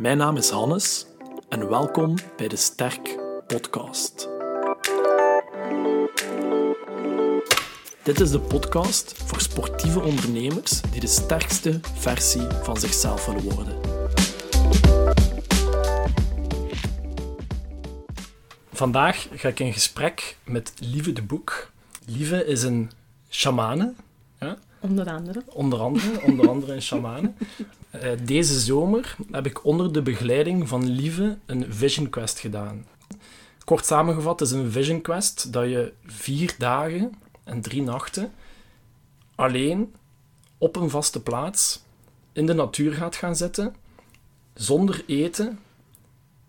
Mijn naam is Hannes en welkom bij de Sterk Podcast. Dit is de podcast voor sportieve ondernemers die de sterkste versie van zichzelf willen worden. Vandaag ga ik in gesprek met Lieve de Boek. Lieve is een shamane. Ja? Onder andere. Onder andere, onder andere een shamane. Uh, deze zomer heb ik onder de begeleiding van Lieve een Vision Quest gedaan. Kort samengevat is een Vision Quest dat je vier dagen en drie nachten alleen op een vaste plaats in de natuur gaat gaan zitten, zonder eten,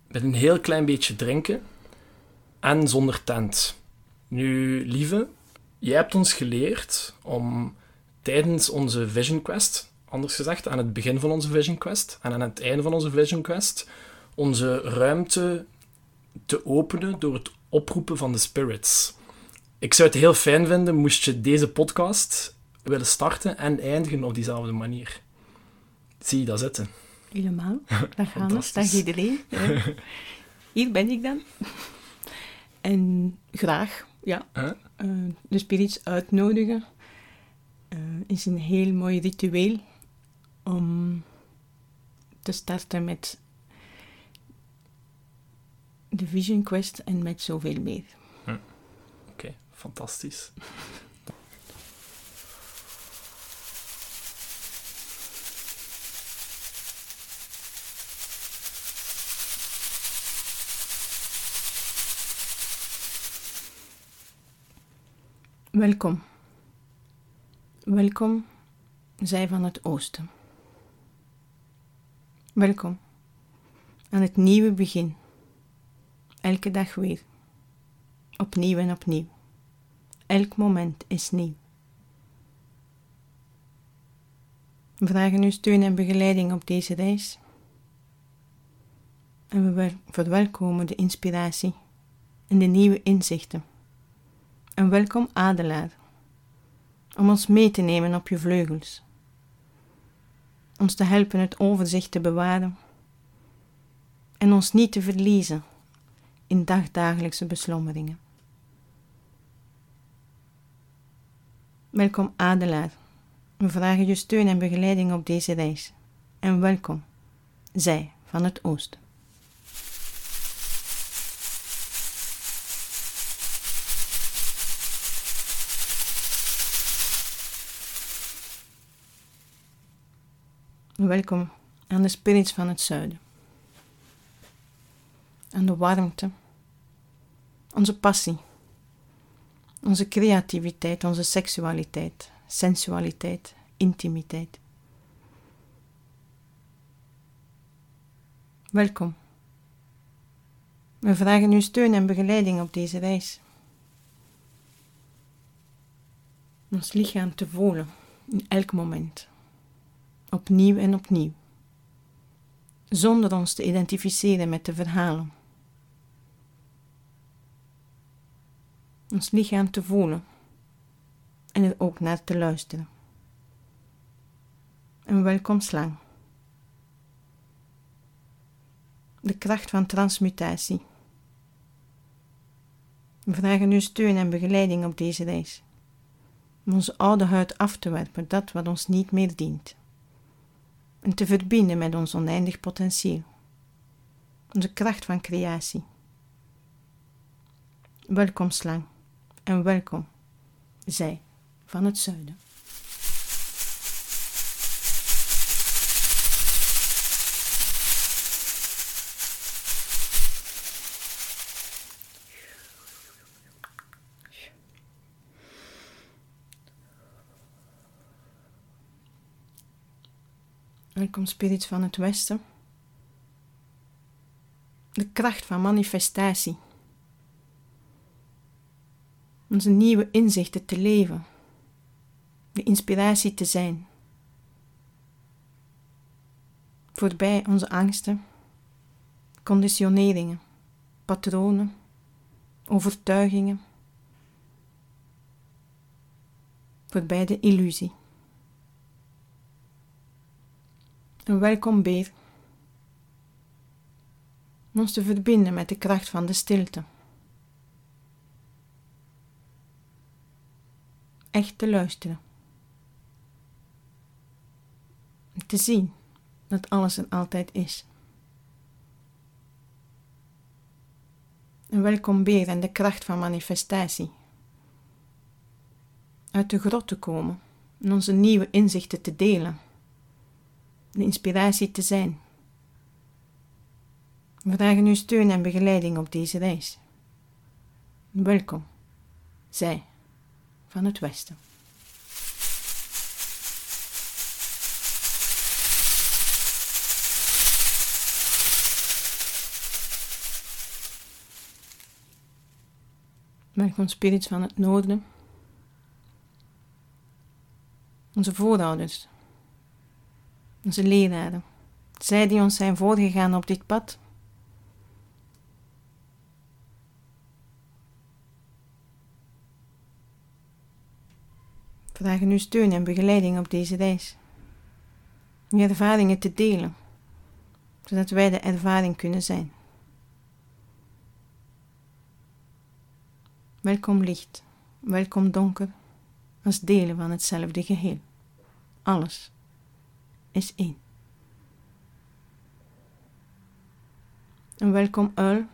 met een heel klein beetje drinken en zonder tent. Nu, lieve, jij hebt ons geleerd om tijdens onze Vision Quest, anders gezegd, aan het begin van onze Vision Quest en aan het einde van onze Vision Quest, onze ruimte te openen door het oproepen van de spirits. Ik zou het heel fijn vinden moest je deze podcast willen starten en eindigen op diezelfde manier. Zie je dat zitten? Helemaal. Dag Hannes, dag iedereen. Hier ben ik dan. En graag, ja, Huh? eh, de spirits uitnodigen eh, is een heel mooi ritueel om te starten met de Vision Quest en met zoveel meer. Oké, fantastisch. Welkom. Welkom, zij van het oosten. Welkom aan het nieuwe begin. Elke dag weer. Opnieuw en opnieuw. Elk moment is nieuw. We vragen u steun en begeleiding op deze reis. En we wel- verwelkomen de inspiratie en de nieuwe inzichten. En welkom Adelaar, om ons mee te nemen op je vleugels. Ons te helpen het overzicht te bewaren en ons niet te verliezen in dagdagelijkse beslommeringen. Welkom Adelaar, we vragen je steun en begeleiding op deze reis. En welkom, zij van het oosten. Welkom aan de spirits van het zuiden. Aan de warmte, onze passie, onze creativiteit, onze seksualiteit, sensualiteit, intimiteit. Welkom. We vragen uw steun en begeleiding op deze reis. Ons lichaam te voelen in elk moment opnieuw en opnieuw, zonder ons te identificeren met de verhalen. Ons lichaam te voelen en er ook naar te luisteren. En welkom slang. De kracht van transmutatie. We vragen uw steun en begeleiding op deze reis. Om onze oude huid af te werpen, dat wat ons niet meer dient en te verbinden met ons oneindig potentieel, onze kracht van creatie. Welkom slang en welkom zij van het zuiden. Welkom spirits van het Westen. De kracht van manifestatie. Onze nieuwe inzichten te leven. De inspiratie te zijn. Voorbij onze angsten, conditioneringen, patronen, overtuigingen. Voorbij de illusie. En welkom beer. Om ons te verbinden met de kracht van de stilte. Echt te luisteren. Te zien dat alles er altijd is. En welkom weer in de kracht van manifestatie. Uit de grot te komen en onze nieuwe inzichten te delen. De inspiratie te zijn. We dragen uw steun en begeleiding op deze reis. Welkom, zij van het Westen. Welkom spirits van het noorden. Onze voorouders. Onze leraren. Zij die ons zijn voorgegaan op dit pad. Vragen uw steun en begeleiding op deze reis. Uw ervaringen te delen, zodat wij de ervaring kunnen zijn. Welkom licht, welkom donker, als delen van hetzelfde geheel. Alles is één. En welkom uil.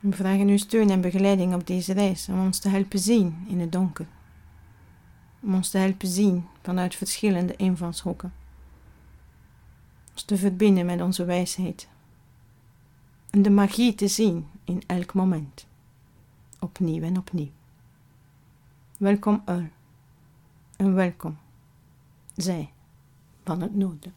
We vragen uw steun en begeleiding op deze reis om ons te helpen zien in het donker. Om ons te helpen zien vanuit verschillende invalshoeken. Ons te verbinden met onze wijsheid en de magie te zien in elk moment, opnieuw en opnieuw. Welkom Ur en welkom zij van het noorden.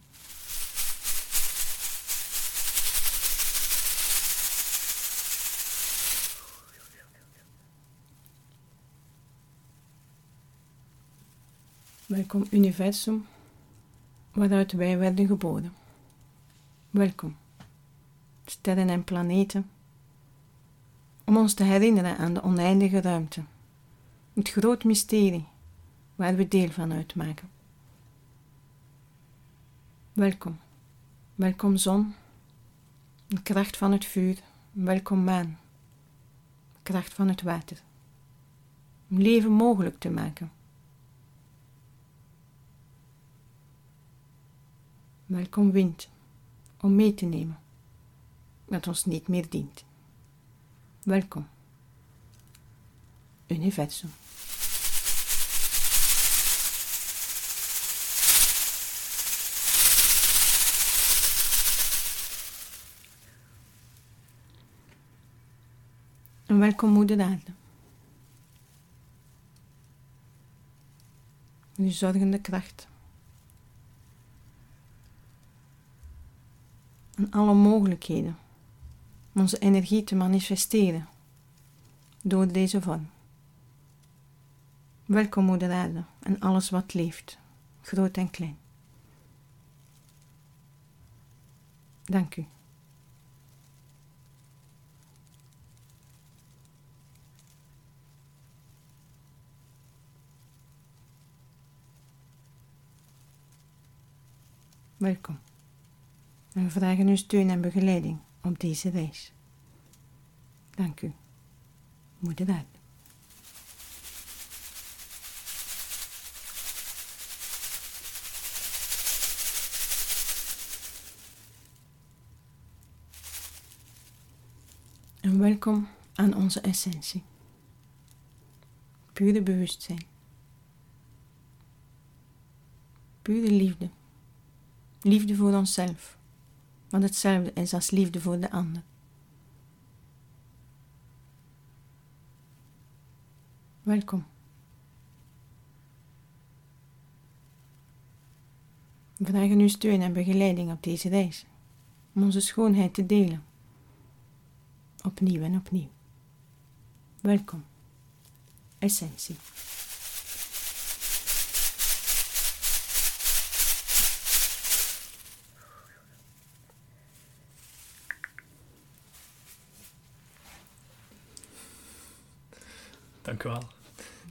Welkom universum waaruit wij werden geboren. Welkom sterren en planeten, om ons te herinneren aan de oneindige ruimte, het groot mysterie waar we deel van uitmaken. Welkom, welkom zon, de kracht van het vuur, welkom maan, kracht van het water, om leven mogelijk te maken. Welkom wind, om mee te nemen wat ons niet meer dient. Welkom, universum. En welkom moeder aarde. Uw zorgende kracht. En alle mogelijkheden onze energie te manifesteren door deze vorm. Welkom moeder aarde en alles wat leeft, groot en klein. Dank u. Welkom. We vragen uw steun en begeleiding op deze reis. Dank u, moeder. En welkom aan onze essentie. Pure bewustzijn. Pure liefde. Liefde voor onszelf want hetzelfde is als liefde voor de ander. Welkom. We vragen uw steun en begeleiding op deze reis, om onze schoonheid te delen. Opnieuw en opnieuw. Welkom. Essentie. Wel.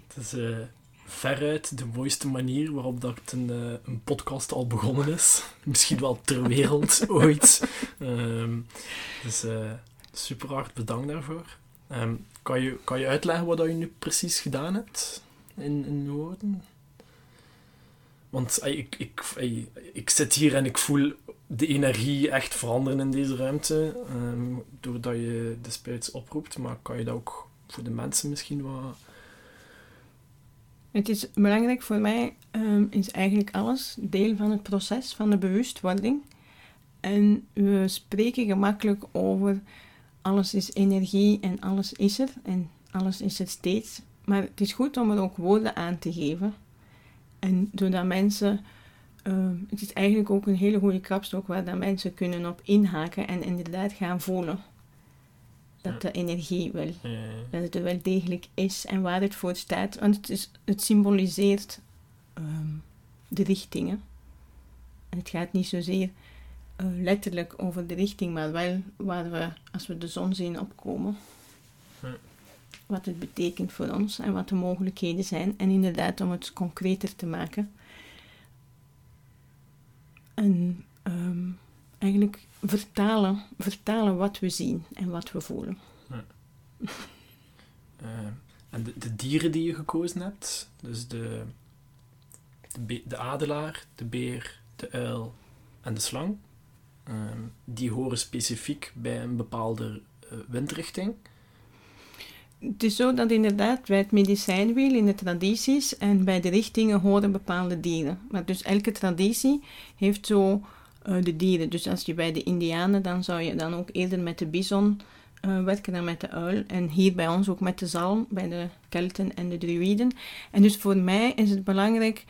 Het is uh, veruit de mooiste manier waarop dat een, eh, een podcast al begonnen is. Misschien wel ter wereld ooit. Ehm, dus uh, super hard bedankt daarvoor. Ehm, kan, je, kan je uitleggen wat je nu precies gedaan hebt in, in woorden? Want ik, ik, ik zit hier en ik voel de energie echt veranderen in deze ruimte. Um, doordat je de spirits oproept. Maar kan je dat ook voor de mensen misschien wat... Het is belangrijk voor mij, um, is eigenlijk alles deel van het proces van de bewustwording. En we spreken gemakkelijk over alles is energie en alles is er en alles is er steeds. Maar het is goed om er ook woorden aan te geven. En doordat mensen, uh, het is eigenlijk ook een hele goede krapstok waar mensen kunnen op inhaken en inderdaad gaan voelen dat de energie wel, dat het er wel degelijk is en waar het voor staat. Want het, is, het symboliseert um, de richtingen. En het gaat niet zozeer uh, letterlijk over de richting, maar wel waar we, als we de zon zien opkomen, wat het betekent voor ons en wat de mogelijkheden zijn. En inderdaad, om het concreter te maken. En um, eigenlijk vertalen, vertalen wat we zien en wat we voelen. Ja. uh, en de, de, dieren die je gekozen hebt, dus de, de, de adelaar, de beer, de uil en de slang, uh, die horen specifiek bij een bepaalde uh, windrichting. Het is zo dat inderdaad bij het medicijnwiel in de tradities en bij de richtingen horen bepaalde dieren. Maar dus elke traditie heeft zo uh, de dieren. Dus als je bij de Indianen, dan zou je dan ook eerder met de bison uh, werken dan met de uil. En hier bij ons ook met de zalm, bij de Kelten en de Druiden. En dus voor mij is het belangrijk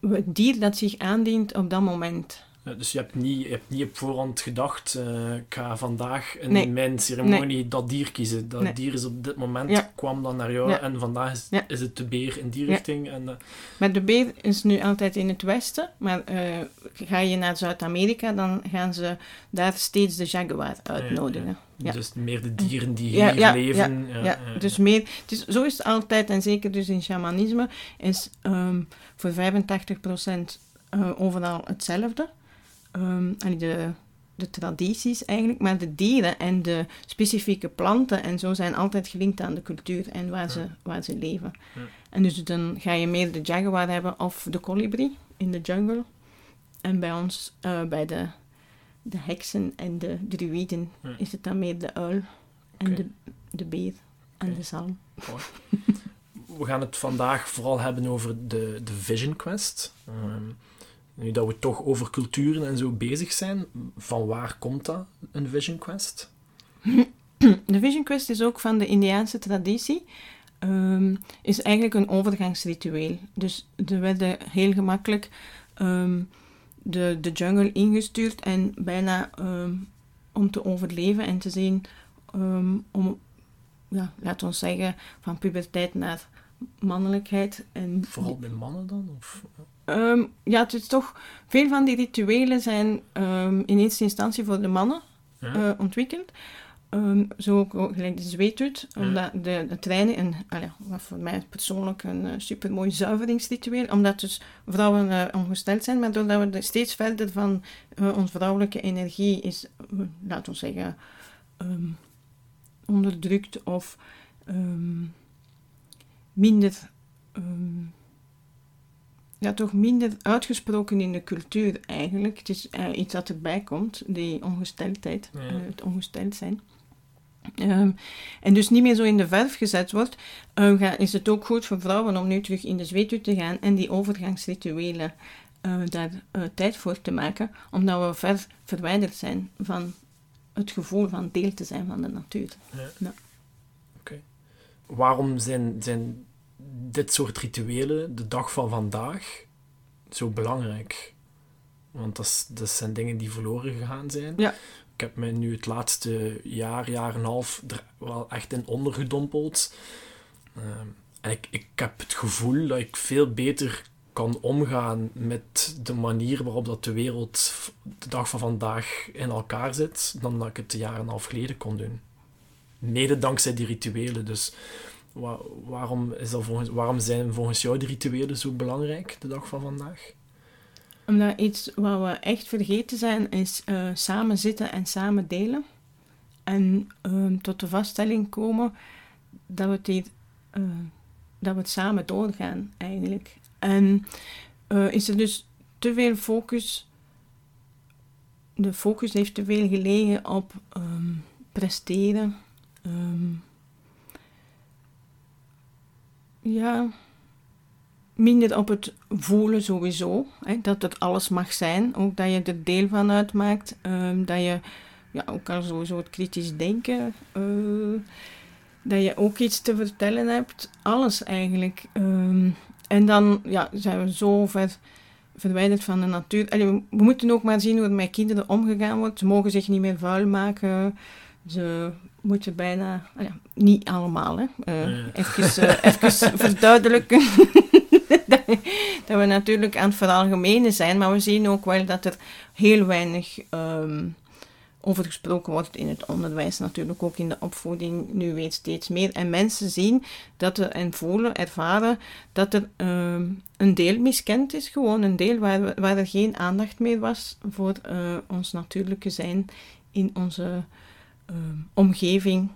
het dier dat zich aandient op dat moment dus je hebt, niet, je hebt niet op voorhand gedacht, uh, ik ga vandaag in mijn ceremonie dat dier kiezen. Dat dier is op dit moment, kwam dan naar jou en vandaag is, is, het de beer in die richting. En, uh... Maar de beer is nu altijd in het westen, maar uh, ga je naar Zuid-Amerika, dan gaan ze daar steeds de jaguar uitnodigen. Dus meer de dieren die hier leven. Ja, dus meer, dus zo is het altijd, en zeker dus in shamanisme, is um, voor 85% overal hetzelfde um, de, de tradities eigenlijk, maar de dieren en de specifieke planten en zo zijn altijd gelinkt aan de cultuur en waar, ze, waar ze leven. En dus dan ga je meer de jaguar hebben of de kolibrie in de jungle. En bij ons, uh, bij de, de heksen en de druiden, is het dan meer de uil en de, de beer en de zalm. We gaan het vandaag vooral hebben over de, de Vision Quest. Um, nu dat we toch over culturen en zo bezig zijn, van waar komt dat, een Vision Quest? De Vision Quest is ook van de Indiaanse traditie. Um, is eigenlijk een overgangsritueel. Dus er werden heel gemakkelijk um, de, de jungle ingestuurd en bijna um, om te overleven en te zien om, ja, laten we zeggen, van puberteit naar mannelijkheid. En Vooral bij mannen dan? Of? Um, ja, het is toch... Veel van die rituelen zijn um, in eerste instantie voor de mannen uh, ontwikkeld. Um, zo ook gelijk de zweetut, omdat de, de treinen, en allee, wat voor mij persoonlijk een uh, supermooi zuiveringsritueel, omdat dus vrouwen uh, ongesteld zijn, maar doordat we steeds verder van uh, onze vrouwelijke energie is, laten we zeggen, um, onderdrukt of um, minder ja, toch minder uitgesproken in de cultuur eigenlijk. Het is uh, iets dat erbij komt, die ongesteldheid, ja. uh, het ongesteld zijn. Um, en dus niet meer zo in de verf gezet wordt, uh, ga, is het ook goed voor vrouwen om nu terug in de zweetuur te gaan en die overgangsrituelen daar tijd voor te maken, omdat we ver verwijderd zijn van het gevoel van deel te zijn van de natuur. Ja. ja. Oké. Waarom zijn, zijn dit soort rituelen, de dag van vandaag, zo belangrijk. Want dat, dat zijn dingen die verloren gegaan zijn. Ja. Ik heb me nu het laatste jaar, jaar en half er wel echt in ondergedompeld. Uh, en ik, ik heb het gevoel dat ik veel beter kan omgaan met de manier waarop dat de wereld de dag van vandaag in elkaar zit, dan dat ik het een jaar en half geleden kon doen. Mede dankzij die rituelen. Dus Wa- waarom, is volgens, waarom zijn volgens jou de rituelen zo belangrijk de dag van vandaag? Omdat iets wat we echt vergeten zijn, is eh, samen zitten en samen delen. En ehm, tot de vaststelling komen dat we hier, eh, dat we het samen doorgaan, eigenlijk. En eh, is er dus te veel focus... De focus heeft te veel gelegen op ehm, presteren. ehm, ja, minder op het voelen sowieso. Hè, dat het alles mag zijn. Ook dat je er deel van uitmaakt. ehm, dat je ja, ook al sowieso het kritisch denken. eh, dat je ook iets te vertellen hebt. Alles eigenlijk. Ehm, en dan ja, zijn we zo ver verwijderd van de natuur. Allee, we, moeten ook maar zien hoe er met kinderen omgegaan wordt. Ze mogen zich niet meer vuil maken. Ze moeten bijna... ah ja, niet allemaal, hè. Eh, Ja. Even, eh, even verduidelijken. dat, dat we natuurlijk aan het veralgemenen zijn. Maar we zien ook wel dat er heel weinig... ehm, over gesproken wordt in het onderwijs, natuurlijk ook in de opvoeding, nu weer steeds meer. En mensen zien dat er en voelen, ervaren dat er ehm, een deel miskend is, gewoon een deel waar, we- waar er geen aandacht meer was voor eh, ons natuurlijke zijn in onze ehm, omgeving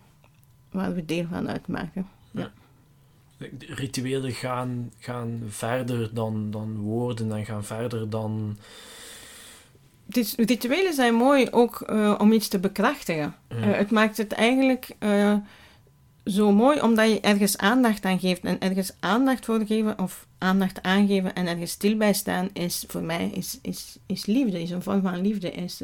waar we deel van uitmaken. De rituelen gaan, gaan verder dan, dan woorden en gaan verder dan... Rituelen zijn mooi ook eh, om iets te bekrachtigen. Ja. Eh, het maakt het eigenlijk eh, zo mooi omdat je ergens aandacht aan geeft. En ergens aandacht voor geven of aandacht aangeven en ergens stil bij staan is voor mij is, is, is liefde. Is een vorm van liefde. Is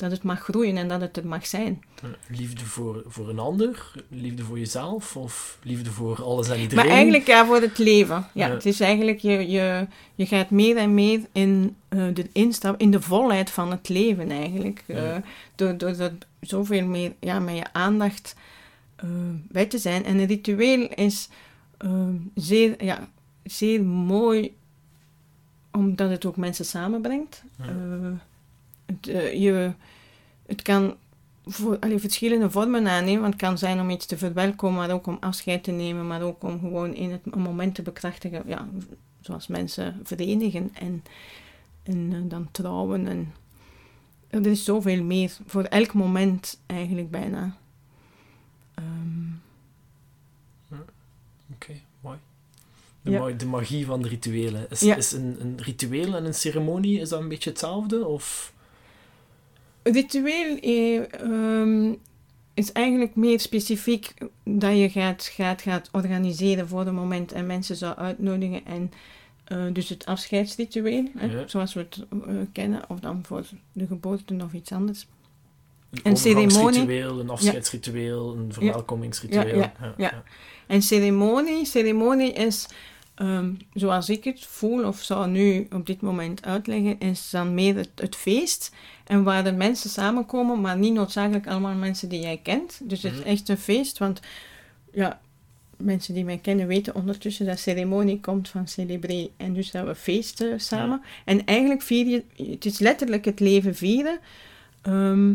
dat het mag groeien en dat het er mag zijn. Liefde voor, voor een ander, liefde voor jezelf of liefde voor alles en iedereen. Maar eigenlijk ja, voor het leven. Ja. Het is eigenlijk, je, je, je gaat meer en meer in eh, de instap, in de volheid van het leven eigenlijk. Eh, door, door er zoveel meer ja, met je aandacht eh, bij te zijn. En een ritueel is zeer, ja, zeer mooi, omdat het ook mensen samenbrengt. Het, eh, je, het kan voor, allee, verschillende vormen aannemen. Want het kan zijn om iets te verwelkomen, maar ook om afscheid te nemen, maar ook om gewoon in het een moment te bekrachtigen, ja, zoals mensen verenigen en, en eh, dan trouwen. En, er is zoveel meer, voor elk moment eigenlijk bijna. Ehm, Oké, mooi. De, Ja. ma- de magie van de rituelen. Is, Ja. is een, een ritueel en een ceremonie, is dat een beetje hetzelfde? Of... Ritueel eh, ehm, is eigenlijk meer specifiek dat je gaat, gaat, gaat organiseren voor een moment en mensen zou uitnodigen. En eh, dus het afscheidsritueel, hè, Ja. zoals we het eh, kennen, of dan voor de geboorte of iets anders. Een, Een ceremonie. een afscheidsritueel, een verwelkomingsritueel. Ja, ja, ja. En ceremonie, ceremonie is, ehm, zoals ik het voel of zou nu op dit moment uitleggen, is dan meer het, het feest. En waar de mensen samenkomen, maar niet noodzakelijk allemaal mensen die jij kent. Dus het is Mhm. echt een feest, want ja, mensen die mij kennen weten ondertussen dat ceremonie komt van celebré. En dus dat we feesten samen. En eigenlijk vier je, het is letterlijk het leven vieren. Ehm,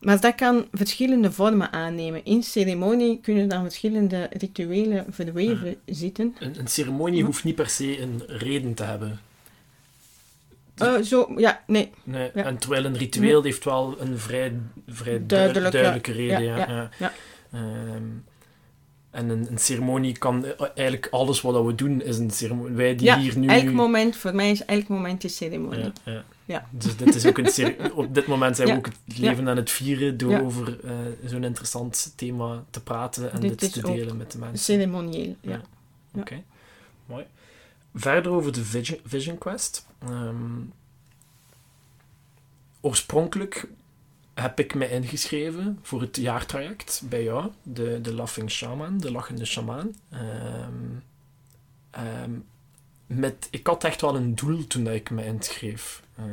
maar dat kan verschillende vormen aannemen. In ceremonie kunnen dan verschillende rituelen verweven zitten. Een, een ceremonie hoeft niet per se een reden te hebben. Eh, zo, ja, nee. Nee, Ja. En terwijl een ritueel heeft wel een vrij, vrij duidelijke reden. Ja, Ja. Ehm, en een, een ceremonie kan... eh, Eigenlijk alles wat we doen is een ceremonie. Wij die Ja, hier nu... elk moment, voor mij is elk moment een ceremonie. Ja, ja. Ja. Dus dit is ook een op dit moment zijn we ook het leven aan het vieren door over eh, zo'n interessant thema te praten en Dit te delen met de mensen. Ceremonieel, ja. Oké, mooi. Verder over de Vision, Vision Quest. Ehm, oorspronkelijk heb ik me ingeschreven voor het jaartraject bij jou, de, de Laughing Shaman, de lachende shamaan. Ehm, ehm, met, ik had echt wel een doel toen ik me inschreef. Eh,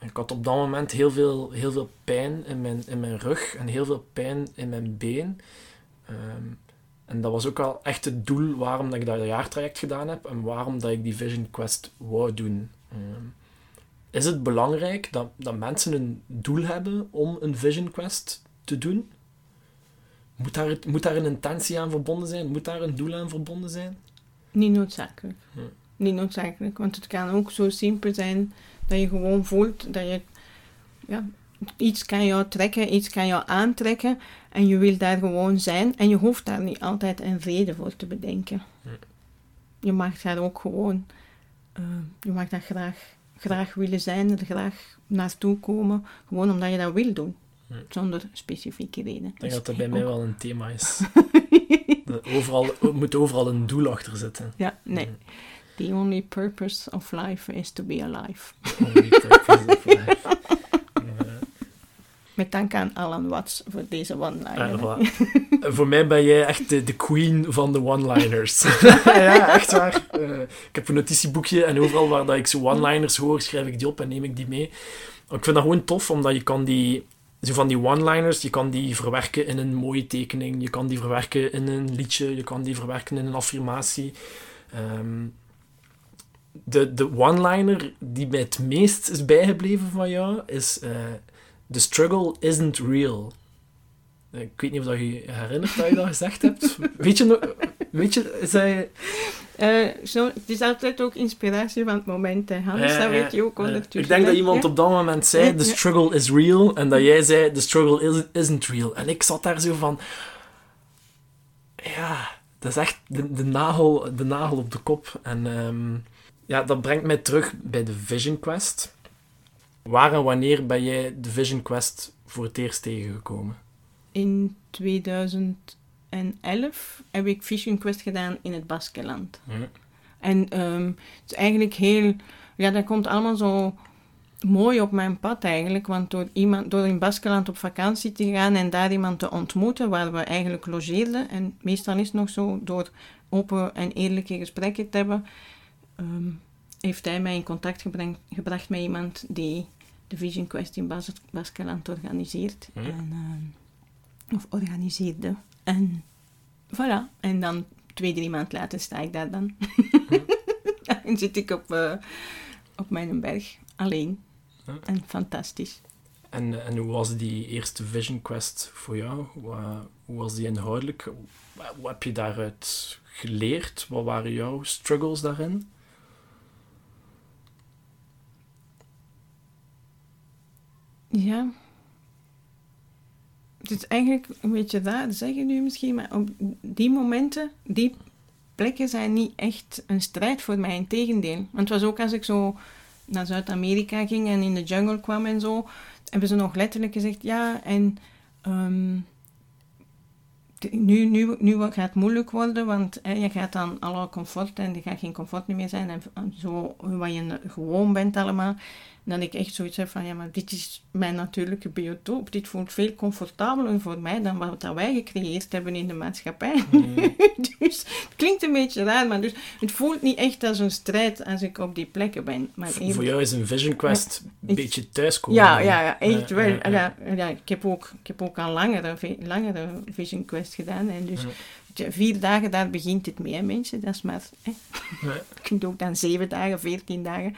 ik had op dat moment heel veel, heel veel pijn in mijn, in mijn rug en heel veel pijn in mijn been. En dat was ook al echt het doel waarom dat ik dat jaartraject gedaan heb en waarom dat ik die Vision Quest wou doen. Ehm, is het belangrijk dat, dat mensen een doel hebben om een Vision Quest te doen? Moet daar, moet daar een intentie aan verbonden zijn? Moet daar een doel aan verbonden zijn? Niet noodzakelijk. Niet noodzakelijk, want het kan ook zo simpel zijn dat je gewoon voelt dat je ja, iets kan jou trekken, iets kan jou aantrekken en je wil daar gewoon zijn en je hoeft daar niet altijd een reden voor te bedenken. Je mag daar ook gewoon, eh, je mag daar graag, graag willen zijn, er graag naartoe komen, gewoon omdat je dat wil doen, zonder specifieke reden. Ik denk Dus dat dat bij ook- mij wel een thema is. Dat overal, er moet overal een doel achter zitten. Ja, nee. The only purpose of life is to be alive. Only purpose of life. Met dank aan Alan Watts voor deze one-liner. Ah, voilà. Voor mij ben jij echt de, de queen van de one-liners. ja, echt waar. Eh, ik heb een notitieboekje en overal waar dat ik zo one-liners hoor, schrijf ik die op en neem ik die mee. Ik vind dat gewoon tof, omdat je kan die... Zo van die one-liners, je kan die verwerken in een mooie tekening, je kan die verwerken in een liedje, je kan die verwerken in een affirmatie. Ehm, de de one-liner die mij het meest is bijgebleven van jou is... eh, The struggle isn't real. Ik weet niet of dat je je herinnert dat je dat gezegd hebt. Weet je nog... Weet je, zei... Eh, zo, het is altijd ook inspiratie van het moment, hè, Hans. Eh, dat weet je ook eh, ondertussen. Ik denk dat iemand op dat moment zei, the struggle is real. En dat jij zei, the struggle is, isn't real. En ik zat daar zo van... Ja, dat is echt de, de, nagel, de nagel op de kop. En ehm, ja, dat brengt mij terug bij de Vision Quest. Waar en wanneer ben jij de Vision Quest voor het eerst tegengekomen? In 2011 heb ik Vision Quest gedaan in het Baskeland. En ehm, het is eigenlijk heel... Ja, dat komt allemaal zo mooi op mijn pad eigenlijk. Want door, iemand, door in Baskeland op vakantie te gaan en daar iemand te ontmoeten waar we eigenlijk logeerden. En meestal is het nog zo, door open en eerlijke gesprekken te hebben... ehm, heeft hij mij in contact gebracht, gebracht met iemand die de Vision Quest in Bas Baskeland organiseert. Ja. En, ehm, of organiseerde. En voilà. En dan twee, drie maanden later sta ik daar dan. en zit ik op, eh, op mijn berg, alleen. Ja. En fantastisch. En, en hoe was die eerste Vision Quest voor jou? Hoe, hoe was die inhoudelijk? Wat, wat heb je daaruit geleerd? Wat waren jouw struggles daarin? Ja. Het is eigenlijk een beetje te zeggen nu misschien, maar op die momenten, die plekken zijn niet echt een strijd voor mij, in tegendeel. Want het was ook als ik zo naar Zuid-Amerika ging en in de jungle kwam en zo, hebben ze nog letterlijk gezegd, ja, en ehm, nu, nu, nu gaat het moeilijk worden, want hè, je gaat dan alle comfort en er gaat geen comfort meer zijn en, en zo wat je gewoon bent allemaal. Dat ik echt zoiets heb van, ja, maar dit is mijn natuurlijke biotoop. Dit voelt veel comfortabeler voor mij dan wat dat wij gecreëerd hebben in de maatschappij. dus het klinkt een beetje raar, maar dus, het voelt niet echt als een strijd als ik op die plekken ben. Maar Voor- even- Voor jou is een Vision Quest een beetje thuiskomen. ja, ja, ja, echt wel. ja, ja. Ik, heb ook, ik heb ook al langere, langere Vision Quest gedaan. En dus Ja. vier dagen, daar begint het mee, hè, mensen. Dat is maar... Hè. Ja. Je kunt ook dan zeven dagen, veertien dagen,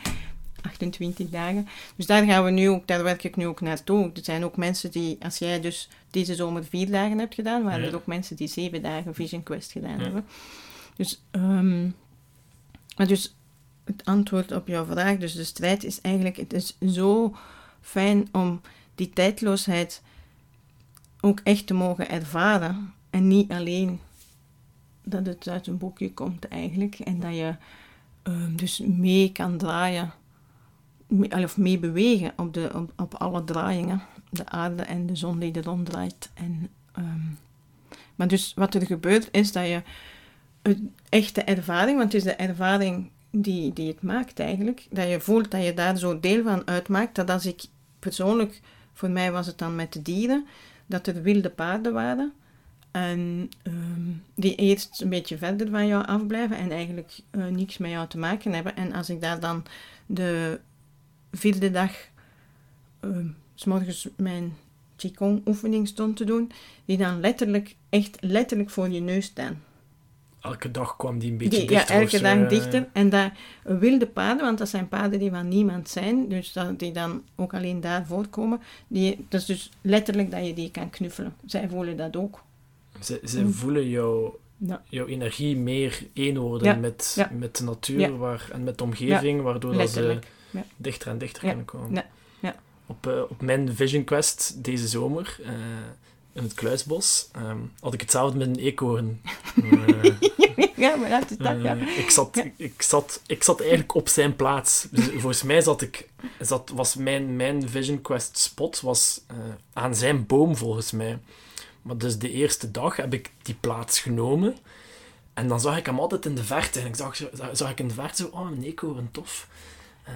28 dagen. Dus daar gaan we nu ook, daar werk ik nu ook naartoe. Er zijn ook mensen die, als jij dus deze zomer vier dagen hebt gedaan, waren er ook mensen die zeven dagen Vision Quest gedaan hebben. Dus, ehm, maar dus het antwoord op jouw vraag, dus de strijd is eigenlijk, het is zo fijn om die tijdloosheid ook echt te mogen ervaren. En niet alleen dat het uit een boekje komt eigenlijk. En dat je ehm, dus mee kan draaien, of mee bewegen op, de, op, alle draaiingen. De aarde en de zon die er ronddraait. En, ehm, maar dus wat er gebeurt is dat je een echte ervaring, want het is de ervaring die, die het maakt eigenlijk, dat je voelt dat je daar zo deel van uitmaakt. Dat als ik persoonlijk, voor mij was het dan met de dieren, dat er wilde paarden waren. En ehm, die eerst een beetje verder van jou afblijven en eigenlijk eh, niks met jou te maken hebben. En als ik daar dan de vierde dag, ehm, s morgens mijn Qigong-oefening stond te doen, die dan letterlijk, echt letterlijk voor je neus staan. Elke dag kwam die een beetje Die, ja, dichter. of elke dag eh. dichter. En daar wilde paarden, want dat zijn paarden die van niemand zijn, dus dat, die dan ook alleen daar voorkomen. Die, dat is dus letterlijk dat je die kan knuffelen. Zij voelen dat ook. Ze, ze Mm. voelen jouw, Ja. jouw energie meer één worden Ja, met, ja. met de natuur waar, en met de omgeving, waardoor dat ze dichter en dichter kunnen komen. ja, ja. Op, eh, op mijn Vision Quest deze zomer, eh, in het Kluisbos, ehm, had ik hetzelfde met een eekhoorn. Eh, ja, maar dat is dat, ja. ik, zat, ik, ik zat, ik zat eigenlijk op zijn plaats. Dus volgens mij zat ik, zat, was mijn, mijn Vision Quest spot was, aan zijn boom, volgens mij. Maar dus de eerste dag heb ik die plaats genomen. En dan zag ik hem altijd in de verte. En ik zag, zag ik in de verte zo, oh, een eekhoorn, tof. Eh,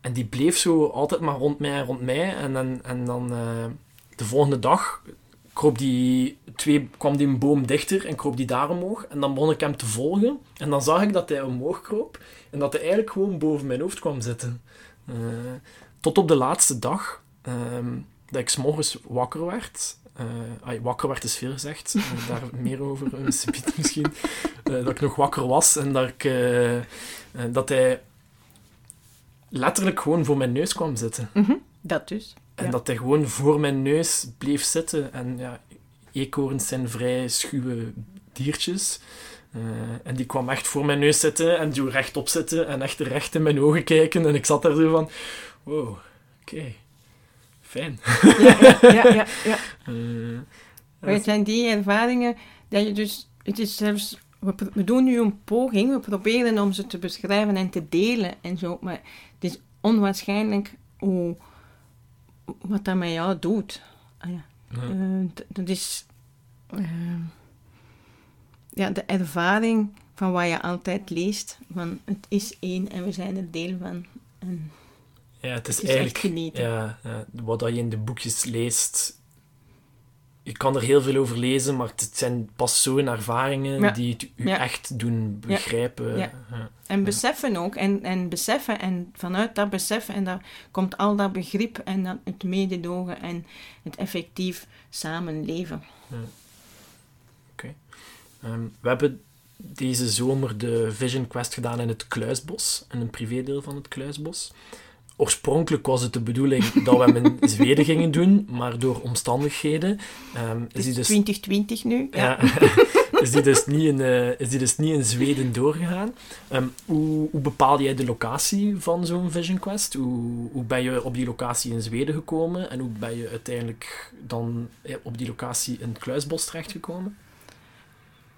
en die bleef zo altijd maar rond mij en rond mij. En, dan en dan eh, de volgende dag kroop die twee, kwam die een boom dichter en kroop die daar omhoog. En dan begon ik hem te volgen. En dan zag ik dat hij omhoog kroop. En dat hij eigenlijk gewoon boven mijn hoofd kwam zitten. Eh, tot op de laatste dag, ehm, dat ik s'morgens wakker werd. Eh, ai, wakker werd is veel gezegd. Eh, daar meer over subiet misschien. Eh, dat ik nog wakker was en dat, ik, eh, eh, dat hij letterlijk gewoon voor mijn neus kwam zitten. Mhm, Dat dus. En Ja. dat hij gewoon voor mijn neus bleef zitten. En ja, eekhoorns zijn vrij schuwe diertjes. Eh, en die kwam echt voor mijn neus zitten en die rechtop zitten en echt recht in mijn ogen kijken. En ik zat daar zo van, wow, oké, fijn. Ja, ja, ja. Eh, Maar het zijn die ervaringen dat je dus... Het is zelfs... We, doen nu een poging, we proberen om ze te beschrijven en te delen en zo, maar het is onwaarschijnlijk hoe, wat dat met jou doet. Ah ja. Ja. Eh, dat is... eh, ja, de ervaring van wat je altijd leest, van het is één en we zijn er deel van. En ja, het is, het is eigenlijk... echt genieten. Ja, ja, wat je in de boekjes leest... Je kan er heel veel over lezen, maar het zijn pas zo'n ervaringen Ja. die het u echt doen begrijpen. En beseffen ook, en, en beseffen, en vanuit dat beseffen, en daar komt al dat begrip en dat het mededogen en het effectief samenleven. Ehm, we hebben deze zomer de Vision Quest gedaan in het Kluisbos, in een privédeel van het Kluisbos. Oorspronkelijk was het de bedoeling dat we hem in Zweden gingen doen, maar door omstandigheden Het is, die is dus, 2020 nu. Ja. ja, is, die dus niet in, eh, is die dus niet in Zweden doorgegaan. Ehm, hoe, hoe bepaal jij de locatie van zo'n Vision Quest? Hoe, hoe ben je op die locatie in Zweden gekomen en hoe ben je uiteindelijk dan eh, op die locatie in het Kluisbos terechtgekomen?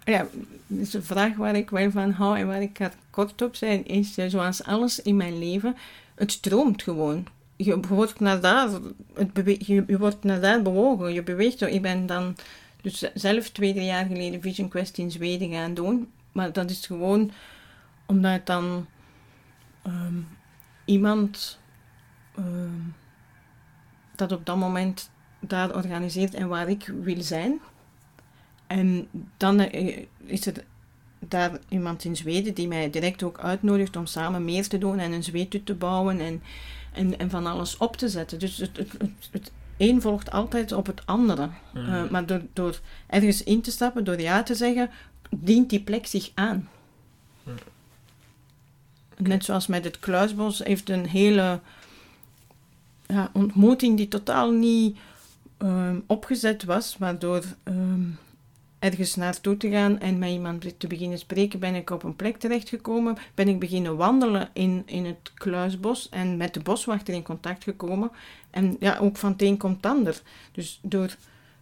Ja, is een vraag waar ik wel van hou en waar ik kort op zijn, is zoals alles in mijn leven, het stroomt gewoon. Je wordt naar daar, het je, wordt naar daar bewogen, je beweegt zo. Ik ben dan dus zelf twee, drie jaar geleden Vision Quest in Zweden gaan doen, maar dat is gewoon omdat dan ehm, iemand ehm, dat op dat moment daar organiseert en waar ik wil zijn. En dan eh, is er daar iemand in Zweden die mij direct ook uitnodigt om samen meer te doen en een zweethut te bouwen en, en, en van alles op te zetten. Dus het, het, het, het een volgt altijd op het andere. Mhm. Eh, maar door, door ergens in te stappen, door ja te zeggen, dient die plek zich aan. Ja. Net zoals met het Kluisbos heeft een hele ja, ontmoeting die totaal niet ehm, opgezet was, waardoor ehm, ergens naartoe te gaan en met iemand te beginnen spreken, ben ik op een plek terechtgekomen. Ben ik beginnen wandelen in, in het Kluisbos en met de boswachter in contact gekomen. En ja, ook van het een komt het ander. Dus door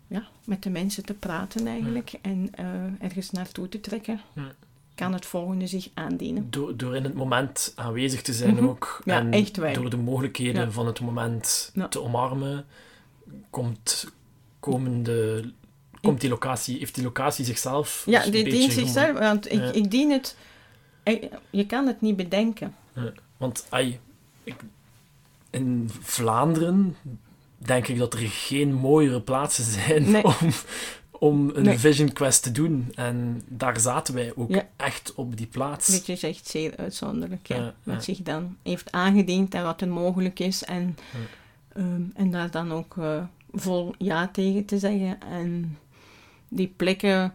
ja, met de mensen te praten eigenlijk en eh, ergens naartoe te trekken, Ja. kan het volgende zich aandienen. Door, door in het moment aanwezig te zijn Mhm. ook. Ja, en echt door de mogelijkheden van het moment te omarmen, komt, komen de, komt die locatie, heeft die locatie zichzelf Ja, een die dient zichzelf, want ik, Ja. ik dien het... ik- Je kan het niet bedenken. Want ai, ik, in Vlaanderen denk ik dat er geen mooiere plaatsen zijn Nee. om, om een Nee. Vision Quest te doen. En daar zaten wij ook Ja. echt op die plaats. Dit is echt zeer uitzonderlijk, ja. Wat zich dan heeft aangediend en wat er mogelijk is. En, ehm, en daar dan ook eh, vol ja tegen te zeggen. En die plekken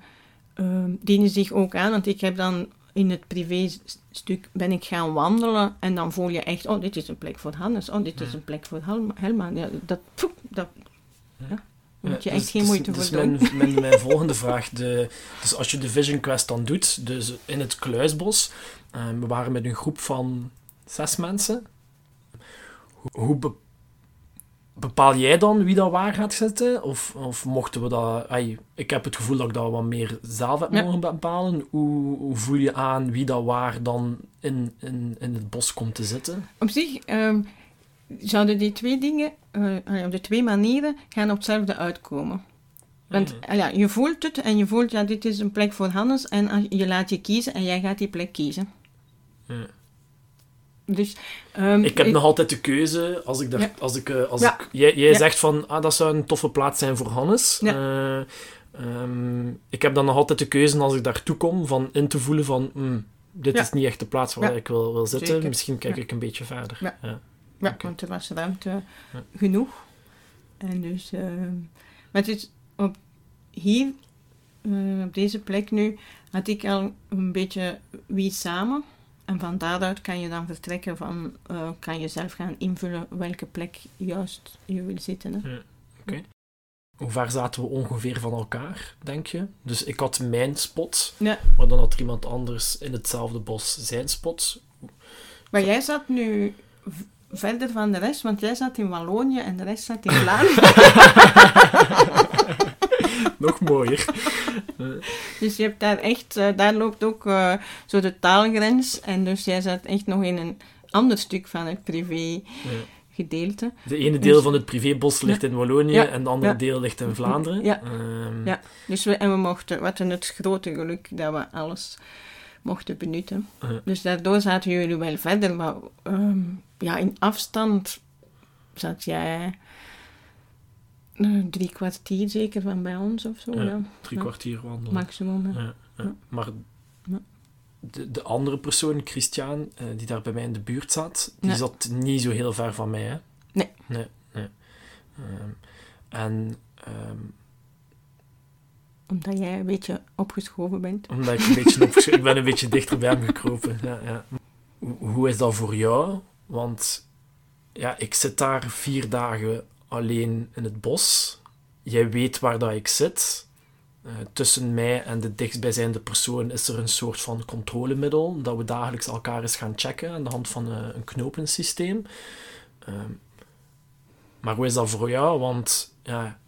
ehm, dienen zich ook aan. Want ik heb dan in het privéstuk ben ik gaan wandelen. En dan voel je echt, oh, dit is een plek voor Hannes. Oh, dit is Ja. een plek voor Helma. Ja, dat, dat, moet je Ja, echt dus- geen dus- moeite dus voor doen. mijn, mijn, mijn volgende vraag. De, dus als je de Vision Quest dan doet, dus in het Kluisbos, eh, we waren met een groep van zes mensen. Hoe, hoe bepaal jij dan wie dat waar gaat zitten? Of, of mochten we dat... ai, ik heb het gevoel dat ik dat wat meer zelf heb mogen bepalen. Hoe, hoe voel je aan wie dat waar dan in, in, in het bos komt te zitten? Op zich ehm, zouden die twee dingen, eh, op de twee manieren, gaan op hetzelfde uitkomen. Want Mhm. ja, je voelt het en je voelt, ja, dit is een plek voor Hannes en je laat je kiezen en jij gaat die plek kiezen. Dus, ehm, Ik heb nog altijd de keuze, als ik, daar, Ja. als ik, eh, als Ja. ik jij, jij Ja. zegt van, ah, dat zou een toffe plaats zijn voor Hannes. Eh, ehm, ik heb dan nog altijd de keuze als ik daartoe kom, van in te voelen van, hmm, dit is niet echt de plaats waar ik wil, wil zitten. Zeker. Misschien kijk ik een beetje verder. Ja. Ja. Want er was ruimte Ja. genoeg. En dus, ehm, maar het is op hier, eh, op deze plek nu, had ik al een beetje wie samen. En van daaruit kan je dan vertrekken van, eh, kan je zelf gaan invullen welke plek juist je wil zitten. Hè? Hoe ver zaten we ongeveer van elkaar, denk je? Dus ik had mijn spot, Ja. maar dan had er iemand anders in hetzelfde bos zijn spot. Maar jij zat nu verder van de rest, want jij zat in Wallonië en de rest zat in Vlaanderen. Nog mooier. Dus je hebt daar echt, eh, daar loopt ook eh, zo de taalgrens. En dus jij zat echt nog in een ander stuk van het privé gedeelte. De ene deel van het privébos ligt in Wallonië Ja. en het andere Ja. deel ligt in Vlaanderen. Ja. Ja. Dus we, en we mochten, we hadden het grote geluk dat we alles mochten benutten. Dus daardoor zaten jullie wel verder. Maar ehm, ja, in afstand zat jij drie kwartier zeker van bij ons of zo. Ja. Ja, Drie Ja. kwartier wandelen. maximum. ja. Maar de, de andere persoon, Christian, eh, die daar bij mij in de buurt zat, die zat niet zo heel ver van mij. Hè? Nee. Nee, nee. Ehm, en ehm, Omdat jij een beetje opgeschoven bent. omdat ik een beetje opgesch- ik ben een beetje dichter bij hem gekropen. Ja, ja. Hoe, hoe is dat voor jou? Want ja, ik zit daar vier dagen alleen in het bos. Jij weet waar dat ik zit. Eh, tussen mij en de dichtstbijzijnde persoon is er een soort van controlemiddel dat we dagelijks elkaar eens gaan checken aan de hand van eh, een knopensysteem. Ehm, maar hoe is dat voor jou? Want ja,